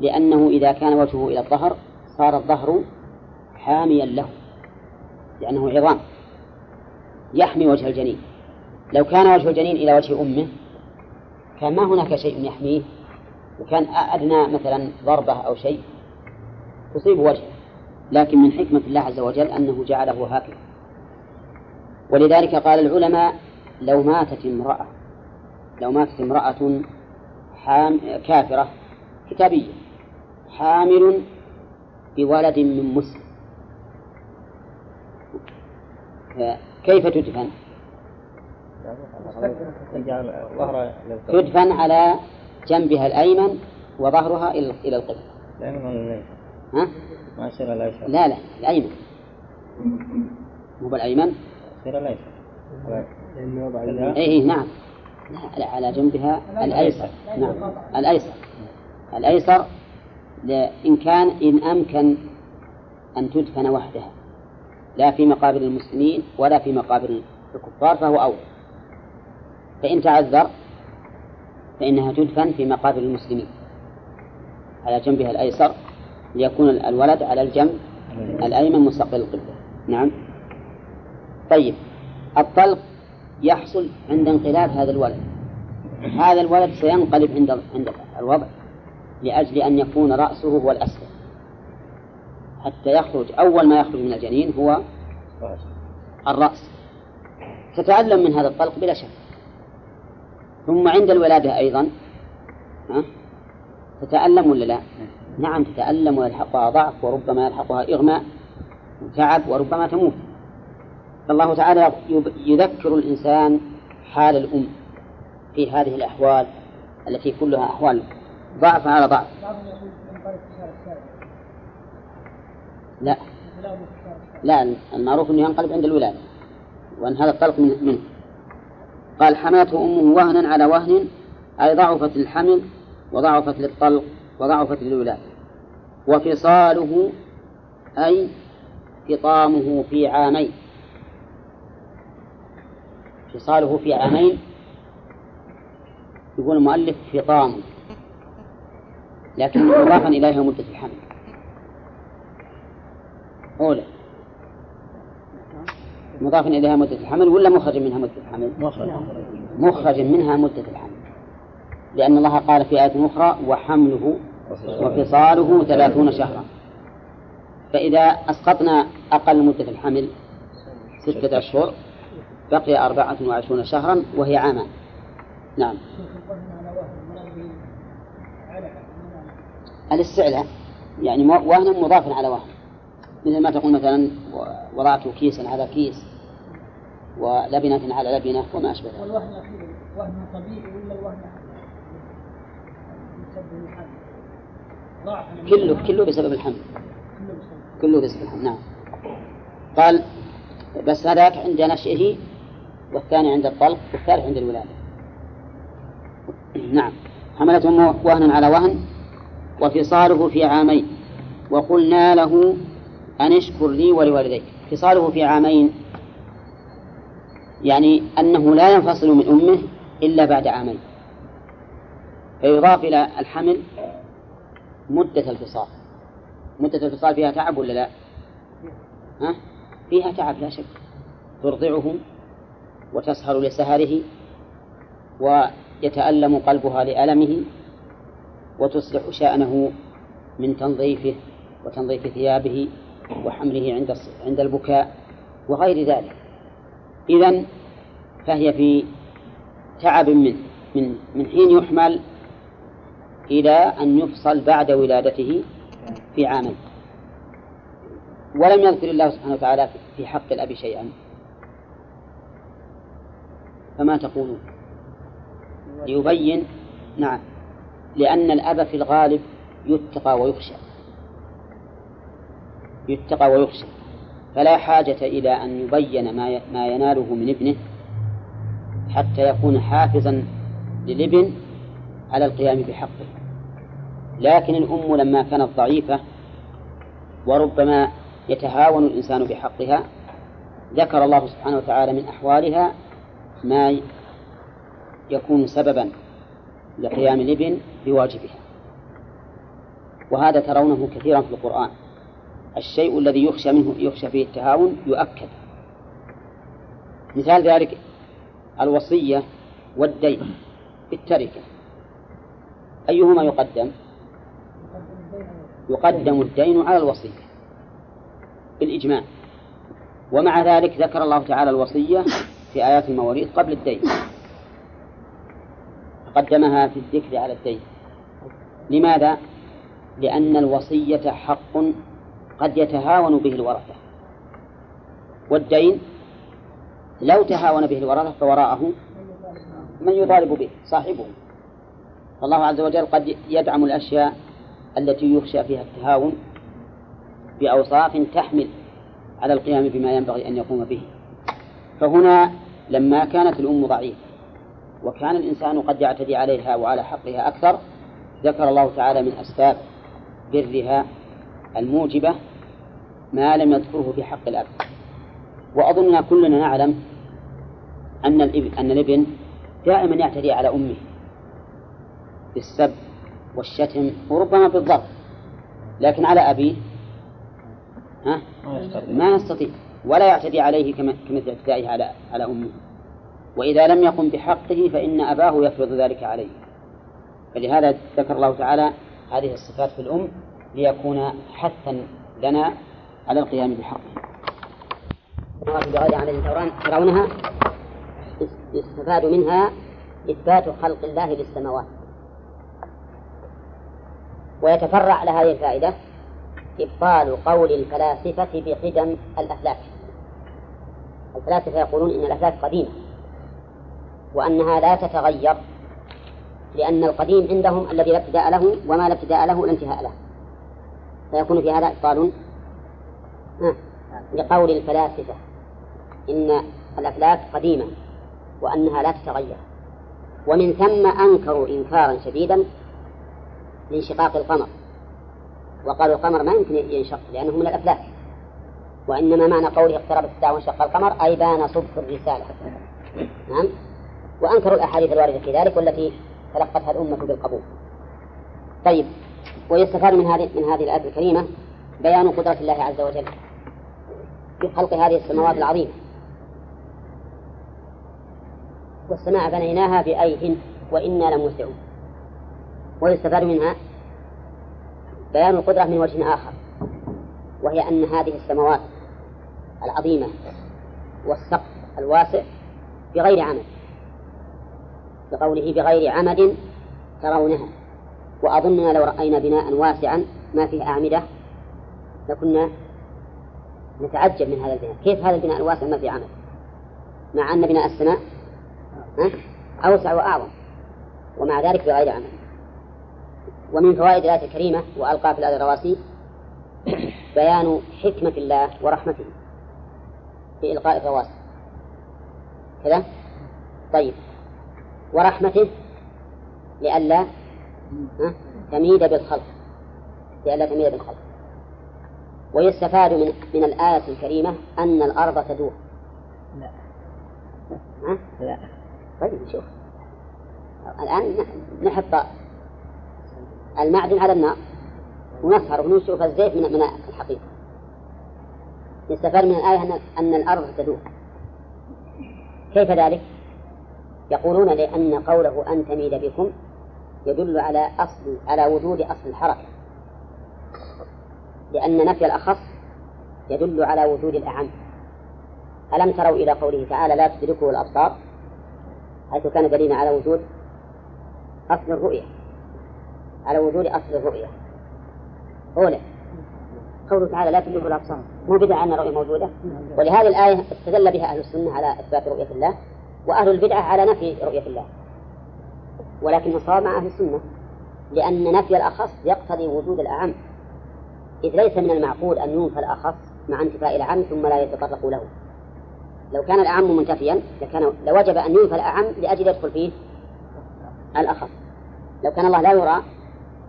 S1: لأنه إذا كان وجهه إلى الظهر صار الظهر حاميا له لأنه عظام يحمي وجه الجنين. لو كان وجه الجنين إلى وجه أمه كان ما هناك شيء يحميه وكان أدنى مثلا ضربة أو شيء تصيب وجهه. لكن من حكمة الله عز وجل أنه جعله هكذا ولذلك قال العلماء لو ماتت امرأة لو ماتت امرأة حام كافرة كتابية حامل بولد من مسلم. كيف تدفن؟ تدفن على جنبها الأيمن وظهرها إلى القبلة. ها؟
S2: ما يصير الأيسر.
S1: لا لا الأيمن. مو بالأيمن؟
S2: يصير الأيسر.
S1: إيه نعم. لا على جنبها الأيسر نعم الأيسر الأيسر إن كان إن أمكن أن تدفن وحدها لا في مقابر المسلمين ولا في مقابر الكفار فهو أولى فإن تعذر فإنها تدفن في مقابر المسلمين. على جنبها الأيسر ليكون الولد على الجنب الأيمن مستقبل القبلة. نعم. طيب. الطلق يحصل عند انقلاب هذا الولد. هذا الولد سينقلب عند عند الوضع لأجل أن يكون رأسه هو الأسفل. حتى يخرج أول ما يخرج من الجنين هو الرأس. تتألم من هذا الطلق بلا شك. ثم عند الولادة أيضا ها؟ تتألم ولا لا؟ نعم تتألم ويلحقها ضعف وربما يلحقها إغماء وتعب وربما تموت. فالله تعالى يذكر الإنسان حال الأم في هذه الأحوال التي كلها أحوال ضعف على ضعف. لا. لا المعروف أنه ينقلب عند الولادة وأن هذا الطلق من منه. قال حماته أمه وهنا على وهن أي ضعفت الحمل وضعفت للطلق وضعفت للولادة. وفصاله أي فطامه في عامين. فصاله في عامين يقول المؤلف فطام لكن مضافا إليها مدة الحمل. أولى. مضاف إليها مدة الحمل ولا مخرج منها مدة الحمل؟
S2: مخرج.
S1: مخرج منها مدة الحمل. لأن الله قال في آية أخرى وحمله وفصاله ثلاثون شهرا. فإذا أسقطنا أقل مدة الحمل ستة أشهر بقي أربعة وعشرون شهرا وهي عامان نعم. الاستعلاء يعني مو- وهن مضاف على وهن مثل ما تقول مثلا وضعت كيسا على كيس ولبنة على لبنة وما أشبه ذلك.
S3: والوهن أخير وهن طبيعي ولا الوهن
S1: كله كله بسبب الحمل.
S3: كله بسبب
S1: كله بسبب الحمل نعم. قال بس هذاك عند نشئه والثاني عند الطلق والثالث عند الولادة. نعم. حملت أمه وهنا على وهن وفصاله في عامين. وقلنا له أن اشكر لي ولوالديك. فصاله في عامين. يعني أنه لا ينفصل من أمه إلا بعد عامين. فيضاف إلى الحمل مدة الفصال. مدة الفصال فيها تعب ولا لا؟ ها؟ فيها تعب لا شك. ترضعه وتسهر لسهره ويتألم قلبها لألمه وتصلح شأنه من تنظيفه وتنظيف ثيابه وحمله عند عند البكاء وغير ذلك. إذا فهي في تعب من من من حين يحمل إلى أن يفصل بعد ولادته في عامين. ولم يذكر الله سبحانه وتعالى في حق الأب شيئا. فما تقولون؟ ليبين نعم لأن الأب في الغالب يتقى ويخشى. يتقى ويخشى فلا حاجة إلى أن يبين ما ما يناله من ابنه حتى يكون حافظا للابن على القيام بحقه. لكن الأم لما كانت ضعيفة وربما يتهاون الإنسان بحقها ذكر الله سبحانه وتعالى من أحوالها ما يكون سببا لقيام الابن بواجبها. وهذا ترونه كثيرا في القرآن. الشيء الذي يخشى منه يخشى فيه التهاون يؤكد. مثال ذلك الوصية والدين بالتركة. أيهما يقدم؟ يقدم الدين على الوصية بالإجماع. ومع ذلك ذكر الله تعالى الوصية في آيات المواريث قبل الدين. قدمها في الذكر على الدين. لماذا؟ لأن الوصية حق قد يتهاون به الورثة. والدين لو تهاون به الورثة فوراءه من يطالب به صاحبه. فالله عز وجل قد يدعم الأشياء التي يخشى فيها التهاون بأوصاف تحمل على القيام بما ينبغي أن يقوم به. فهنا لما كانت الأم ضعيفة وكان الإنسان قد يعتدي عليها وعلى حقها أكثر ذكر الله تعالى من أسباب برها الموجبة ما لم يذكره في حق الأب. وأظننا كلنا نعلم أن الابن أن الابن دائما يعتدي على أمه بالسب والشتم وربما بالضرب. لكن على أبيه ها؟ ما يستطيع. ولا يعتدي عليه كما- كمثل اعتدائه على على أمه. وإذا لم يقم بحقه فإن أباه يفرض ذلك عليه. فلهذا ذكر الله تعالى هذه الصفات في الأم ليكون حثا لنا على القيام بحقه
S5: السماوات بغير عمل ترون- ترونها يستفاد منها إثبات خلق الله للسماوات. ويتفرع على هذه الفائدة إبطال قول الفلاسفة بقدم الأفلاك الفلاسفة يقولون إن الأفلاك قديمة وأنها لا تتغير لأن القديم عندهم الذي لا ابتداء له وما لا ابتداء له لا انتهاء له. فيكون في هذا إبطال ها، لقول الفلاسفة إن الأفلاك قديمة وأنها لا تتغير ومن ثم أنكروا إنكارا شديدا
S1: لانشقاق القمر وقالوا القمر ما يمكن ينشق لأنه من الأفلاك وإنما معنى قوله اقتربت الساعة وانشق القمر أي بان صدق الرسالة. نعم. وأنكروا الأحاديث الواردة في ذلك والتي تلقتها الأمة بالقبول. طيب. ويستفاد من هذه من هذه الآية الكريمة بيان قدرة الله عز وجل في خلق هذه السماوات العظيمة والسماء بنيناها بأيد وإنا لموسعون. ويستفاد منها بيان القدرة من وجه آخر وهي أن هذه السماوات العظيمة والسقف الواسع بغير عمد بقوله بغير عمد ترونها. وأظننا لو رأينا بناء واسعا ما فيه أعمدة لكنا نتعجب من هذا البناء. كيف هذا البناء الواسع ما فيه عمد مع أن بناء السماء أوسع وأعظم ومع ذلك بغير عمد ومن فوائد الآية الكريمة وألقى في الآية الرواسي بيان حكمة الله ورحمته في إلقاء الرواسي كذا؟ طيب. ورحمته لئلا تميد بالخلق لئلا تميد بالخلق ويستفاد من من الآية الكريمة أن الأرض تدور.
S2: لا.
S1: ها؟
S2: لا.
S1: طيب شوف. الآن نحط المعدن على النار ونسهر ونشوف الزيت من من الحقيقة. يستفاد من الآية أن أن الأرض تدور. كيف ذلك؟ يقولون لأن قوله أن تميد بكم يدل على أصل على وجود أصل الحركة. لأن نفي الأخص يدل على وجود الأعم. ألم تروا إلى قوله تعالى لا تدركه الأبصار حيث كان دليلا على وجود أصل الرؤية. على وجود أصل الرؤية. أولى قوله تعالى لا تدركه الأبصار مو بدعة أن الرؤية موجودة؟ ولهذه الآية استدل بها أهل السنة على إثبات رؤية الله وأهل البدعة على نفي رؤية الله. ولكن الصواب مع أهل السنة لأن نفي الأخص يقتضي وجود الأعم. إذ ليس من المعقول أن ينفى الأخص مع انتفاء الأعم ثم لا يتطرق له. لو كان الأعم منتفيا لكان لوجب أن ينفى الأعم لأجل يدخل فيه الأخص. لو كان الله لا يرى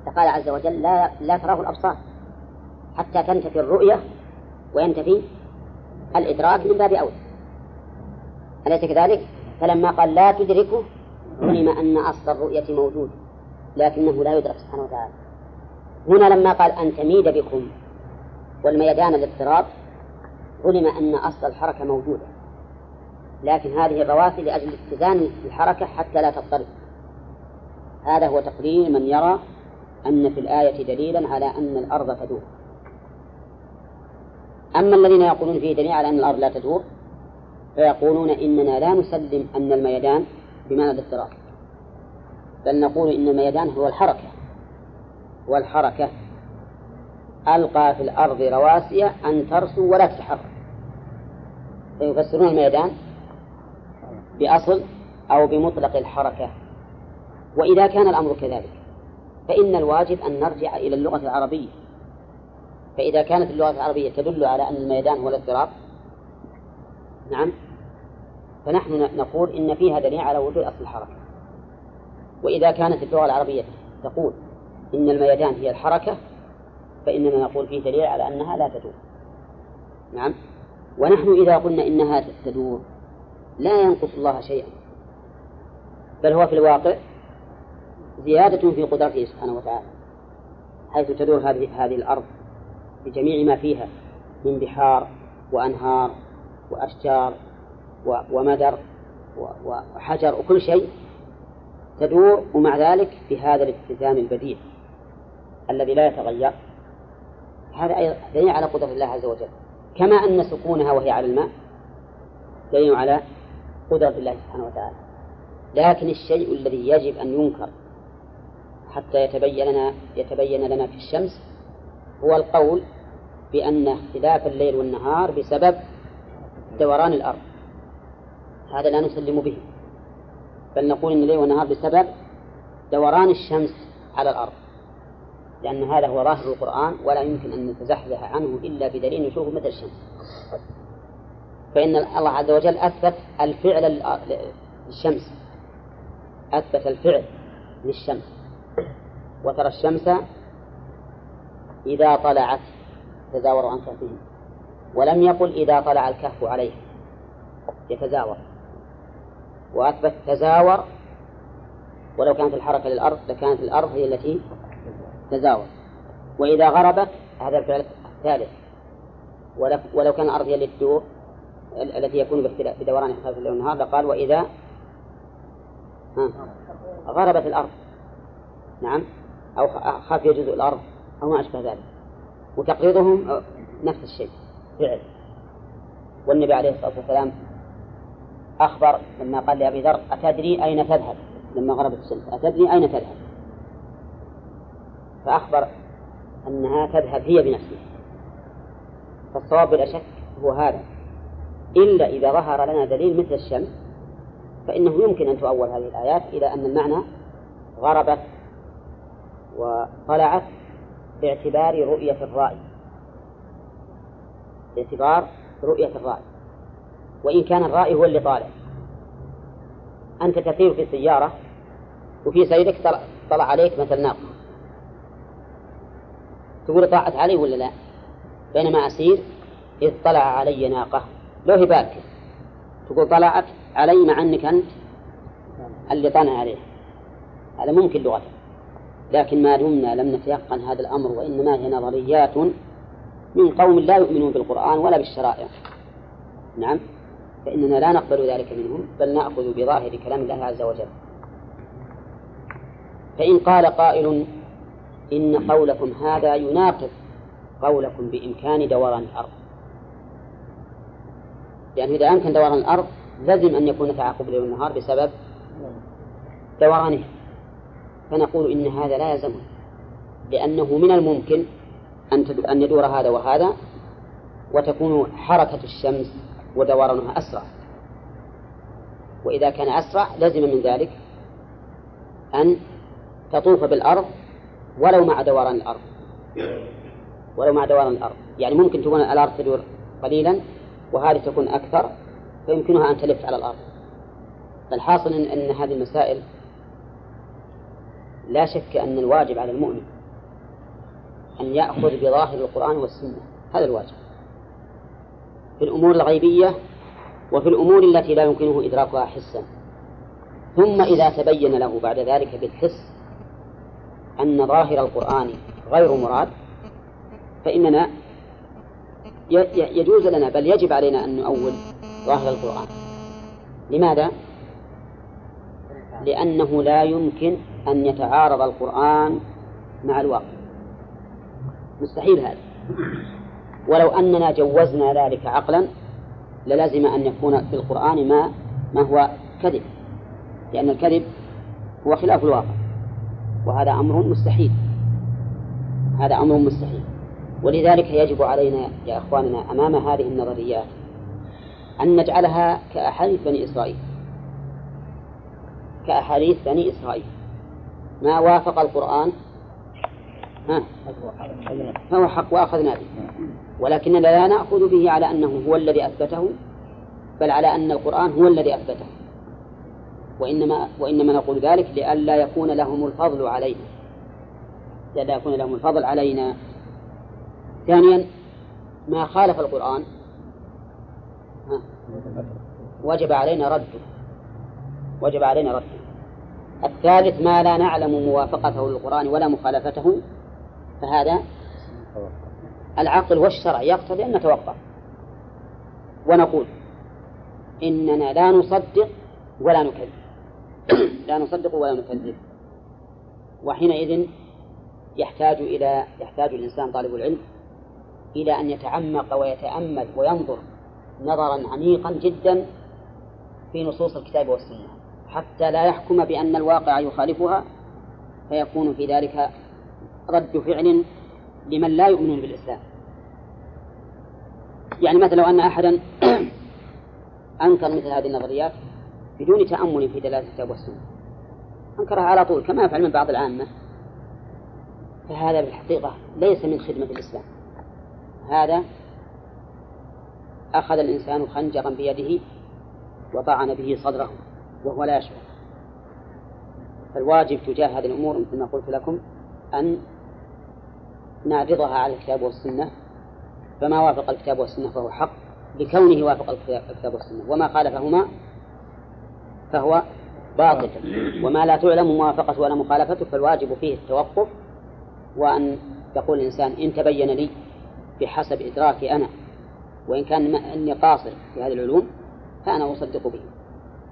S1: فقال عز وجل لا لا تراه الأبصار. حتى تنتفي الرؤية وينتفي الإدراك من باب أولى أليس كذلك؟ فلما قال لا تدركه علم أن أصل الرؤية موجود لكنه لا يدرك سبحانه وتعالى. هنا لما قال أن تميد بكم والميدان الاضطراب علم أن أصل الحركة موجودة. لكن هذه الرواسي لأجل اتزان الحركة حتى لا تضطرب. هذا هو تقرير من يرى أن في الآية دليلا على أن الأرض تدور. أما الذين يقولون فيه دليل على أن الأرض لا تدور فيقولون إننا لا نسلم أن الميدان بمعنى الاضطراب. بل نقول إن الميدان هو الحركة. والحركة ألقى في الأرض رواسي أن ترسو ولا تتحرك. فيفسرون الميدان بأصل أو بمطلق الحركة. وإذا كان الأمر كذلك فإن الواجب أن نرجع إلى اللغة العربية. فإذا كانت اللغة العربية تدل على أن الميدان هو الاضطراب نعم فنحن نقول إن فيها دليل على وجود أصل الحركة. وإذا كانت اللغة العربية تقول إن الميدان هي الحركة فإننا نقول فيه دليل على أنها لا تدور. نعم؟ ونحن إذا قلنا إنها تدور لا ينقص الله شيئا. بل هو في الواقع زيادة في قدرته سبحانه وتعالى حيث تدور هذه هذه الأرض بجميع ما فيها من بحار وأنهار وأشجار ومدر وحجر وكل شيء تدور ومع ذلك بهذا الاتزان البديع الذي لا يتغير. هذا دليل على قدرة الله عز وجل. كما أن سكونها وهي على الماء دليل على قدرة الله سبحانه وتعالى. لكن الشيء الذي يجب أن ينكر حتى يتبين لنا يتبين لنا في الشمس هو القول بأن اختلاف الليل والنهار بسبب دوران الأرض. هذا لا نسلم به. بل نقول إن الليل والنهار بسبب دوران الشمس على الأرض. لأن هذا هو ظاهر القرآن ولا يمكن أن نتزحزح عنه إلا بدليل نشوفه مثل الشمس. فإن الله عز وجل أثبت الفعل للشمس أثبت الفعل للشمس. وترى الشمس إذا طلعت تزاور عن كهفهم ولم يقل إذا طلع الكهف عليه يتزاور. وأثبت تزاور. ولو كانت الحركة للأرض لكانت الأرض هي التي تزاور. وإذا غربت هذا الفعل الثالث. ولو كان الأرض هي التي تدور التي يكون بدوران اختلاف الليل والنهار لقال وإذا غربت الأرض. نعم. أو خفي جزء الأرض أو ما أشبه ذلك. وتقريضهم نفس الشيء فعل. والنبي عليه الصلاة والسلام أخبر لما قال لأبي ذر أتدري أين تذهب؟ لما غربت الشمس أتدري أين تذهب؟ فأخبر أنها تذهب هي بنفسها. فالصواب بلا شك هو هذا. إلا إذا ظهر لنا دليل مثل الشمس فإنه يمكن أن تؤول هذه الآيات إلى أن المعنى غربت وطلعت باعتبار رؤية الرأي. باعتبار رؤية الرأي. وإن كان الرأي هو اللي طالع. أنت تسير في سيارة وفي سيرك طلع, عليك مثل ناقة. تقول طلعت علي ولا لا؟ بينما أسير إذ طلع علي ناقة. لو هي باكر تقول طلعت علي مع أنك أنت اللي طلع عليه. هذا ممكن لغة لكن ما دمنا لم نتيقن هذا الأمر وإنما هي نظريات من قوم لا يؤمنون بالقرآن ولا بالشرائع. نعم؟ فإننا لا نقبل ذلك منهم بل نأخذ بظاهر كلام الله عز وجل. فإن قال قائل إن قولكم هذا يناقض قولكم بإمكان دوران الأرض. لأنه إذا أمكن دوران الأرض لازم أن يكون تعاقب الليل والنهار بسبب دورانه فنقول إن هذا لا يلزمه لأنه من الممكن أن أن يدور هذا وهذا وتكون حركة الشمس ودورانها أسرع. وإذا كان أسرع لزم من ذلك أن تطوف بالأرض ولو مع دوران الأرض. ولو مع دوران الأرض. يعني ممكن تكون الأرض تدور قليلا وهذه تكون أكثر فيمكنها أن تلف على الأرض. فالحاصل إن, أن هذه المسائل لا شك أن الواجب على المؤمن أن يأخذ بظاهر القرآن والسنة. هذا الواجب. في الأمور الغيبية وفي الأمور التي لا يمكنه إدراكها حسا. ثم إذا تبين له بعد ذلك بالحس أن ظاهر القرآن غير مراد فإننا يجوز لنا بل يجب علينا أن نؤول ظاهر القرآن. لماذا؟ لأنه لا يمكن أن يتعارض القرآن مع الواقع. مستحيل هذا. ولو أننا جوزنا ذلك عقلا للازم أن يكون في القرآن ما ما هو كذب. لأن الكذب هو خلاف الواقع وهذا أمر مستحيل. هذا أمر مستحيل. ولذلك يجب علينا يا إخواننا أمام هذه النظريات أن نجعلها كأحاديث بني إسرائيل. كأحاديث بني إسرائيل. ما وافق القرآن فهو حق وأخذنا به. ولكننا لا نأخذ به على أنه هو الذي أثبته بل على أن القرآن هو الذي أثبته. وإنما وإنما نقول ذلك لئلا يكون لهم الفضل علينا. لئلا يكون لهم الفضل علينا. ثانيا ما خالف القرآن وجب علينا رده. وجب علينا رده. الثالث ما لا نعلم موافقته للقرآن ولا مخالفته. فهذا العقل والشرع يقتضي أن نتوقف ونقول إننا لا نصدق ولا نكذب. *clears throat* لا نصدق ولا نكذب. وحينئذ يحتاج إلى يحتاج الإنسان طالب العلم إلى أن يتعمق ويتأمل وينظر نظرا عميقا جدا في نصوص الكتاب والسنة. حتى لا يحكم بأن الواقع يخالفها فيكون في ذلك رد فعل لمن لا يؤمنون بالإسلام. يعني مثلا لو أن أحدا *clears throat* أنكر مثل هذه النظريات بدون تأمل في دلالة الكتاب والسنة. أنكرها على طول كما يفعل من بعض العامة. فهذا بالحقيقة ليس من خدمة الإسلام. هذا أخذ الإنسان خنجرا بيده وطعن به صدره وهو لا يشعر. فالواجب تجاه هذه الأمور مثل ما قلت لكم أن نعرضها على الكتاب والسنة فما وافق الكتاب والسنة فهو حق لكونه وافق الكتاب والسنة وما خالفهما فهو باطل وما لا تعلم موافقة ولا مخالفته فالواجب فيه التوقف وأن يقول الإنسان إن تبين لي بحسب إدراكي أنا وإن كان أني قاصر في هذه العلوم فأنا أصدق به.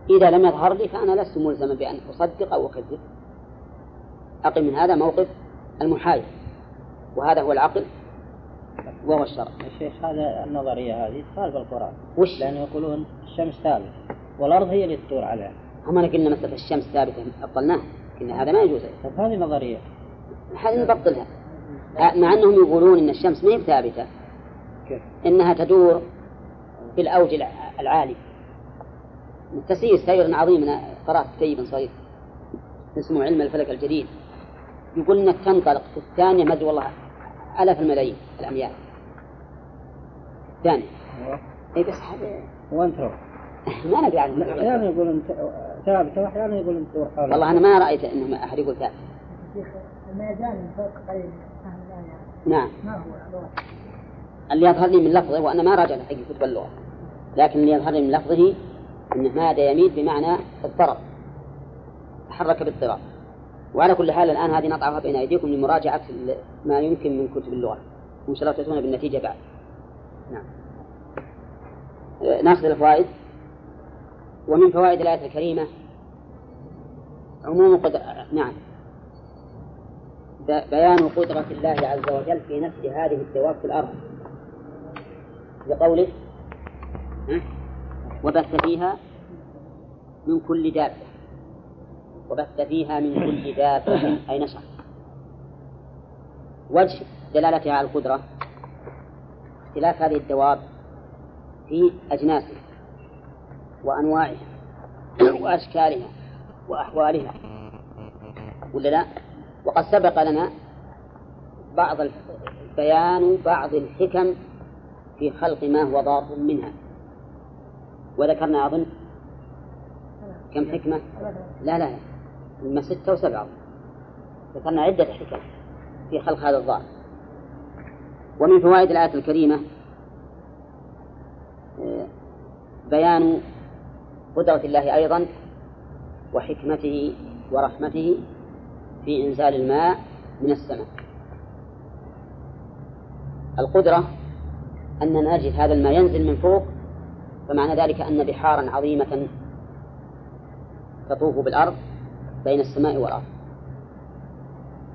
S1: إذا لم يظهر لي فأنا لست ملزما بأن أصدق أو أكذب. أقل من هذا موقف المحايد. وهذا هو العقل وهو الشرع.
S2: الشيخ هذا النظرية هذه تخالف القرآن.
S1: وش؟
S2: لأنه يقولون الشمس ثابتة والأرض هي اللي تدور عليها.
S1: هم أنا قلنا مسألة الشمس ثابتة أبطلناه قلنا هذا ما يجوز.
S2: طيب هذه نظرية.
S1: هذه نبطلها. مع أنهم يقولون إن الشمس ما هي ثابتة
S2: كيف؟
S1: إنها تدور في الأوج الع- العالي. تسير سير عظيم. أنا قرأت كتيب صغير اسمه علم الفلك الجديد. يقول إنك تنطلق في الثانية مد والله آلاف الملايين الأميال. ثانية أي بس هذا
S2: وين تروح؟ *laughs*
S1: ما ندري عنه
S2: أحيانا يقولون ثابتة وأحيانا يقولون تدور حولها
S1: والله أنا ما رأيت أنهم أحد يقول ثابت
S3: شيخ ما زال فوق قليل.
S1: نعم.
S3: ما هو
S1: اللي يظهر لي من لفظه وأنا ما راجعت حق كتب اللغة. لكن اللي يظهر لي من لفظه أنه ماد يميل بمعنى اضطرب تحرك باضطراب وعلى كل حال الآن هذه نضعها بين أيديكم لمراجعة ما يمكن من كتب اللغة. وإن شاء الله تأتون بالنتيجة بعد. نعم. آه، ناخذ الفوائد. ومن فوائد الآية الكريمة عموم قدر نعم. بيان قدرة الله عز وجل في نفس هذه الدواب في الأرض. لقوله ها؟ وبث فيها من كل دابة. وبث فيها من كل دابة أي نشر وجه دلالتها على القدرة. اختلاف هذه الدواب في أجناسها وأنواعها وأشكالها وأحوالها. ولا لا؟ وقد سبق لنا بعض بيان بعض الحكم في خلق ما هو ضار منها. وذكرنا أظن؟ كم حكمة؟ لا لا. إما ستة وسبعة. ذكرنا عدة حكم في خلق هذا الضار ومن فوائد الآية الكريمة آه، بيان قدرة الله أيضا وحكمته ورحمته في إنزال الماء من السماء. القدرة أننا نجد هذا الماء ينزل من فوق فمعنى ذلك أن بحارا عظيمة تطوف بالأرض بين السماء والأرض.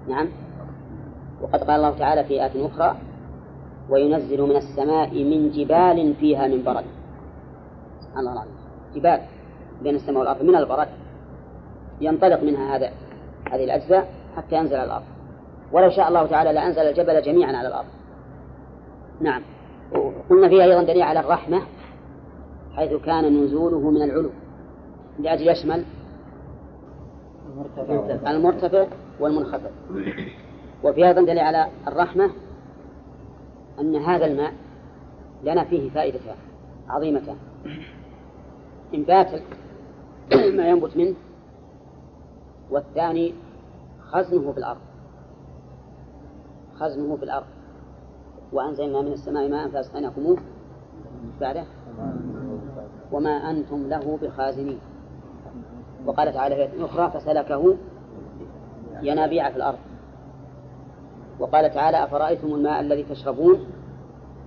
S1: نعم. وقد قال الله تعالى في آية أخرى وينزل من السماء من جبال فيها من برد. سبحان الله العظيم. جبال بين السماء والأرض من البرد. ينطلق منها هذا هذه الأجزاء حتى ينزل على الأرض. ولو شاء الله تعالى لأنزل الجبل جميعا على الأرض. نعم. وقلنا فيها أيضا دليل على الرحمة حيث كان نزوله من العلو. لأجل يشمل المرتفع والمنخفض. وفي أيضا دليل على الرحمة أن هذا الماء لنا فيه فائدتان عظيمتان إنبات ما ينبت منه والثاني خزنه في الأرض. خزنه في الأرض. وأنزلنا من السماء ماء فأسقيناكموه. بعده. وما أنتم له بخازنين. وقال تعالى في آية أخرى فسلكه ينابيع في الأرض. وقال تعالى أفرأيتم الماء الذي تشربون؟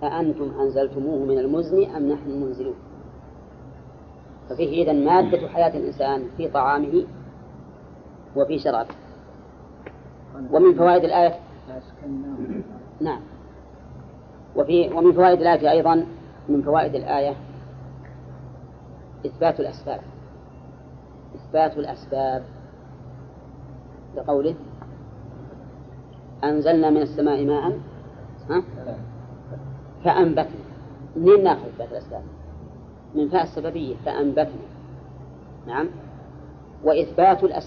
S1: أأنتم أنزلتموه من المزن أم نحن المنزلون ففيه إذن مادة حياة الإنسان في طعامه وفي شرابه. ومن فوائد الآية نعم. وفي ومن فوائد الآية أيضا من فوائد الآية إثبات الأسباب إثبات الأسباب لقوله أنزلنا من السماء ماء ها؟ فأنبتنا منين نأخذ إثبات الأسباب؟ من فاء السببية فأنبتنا نعم وإثبات الأسباب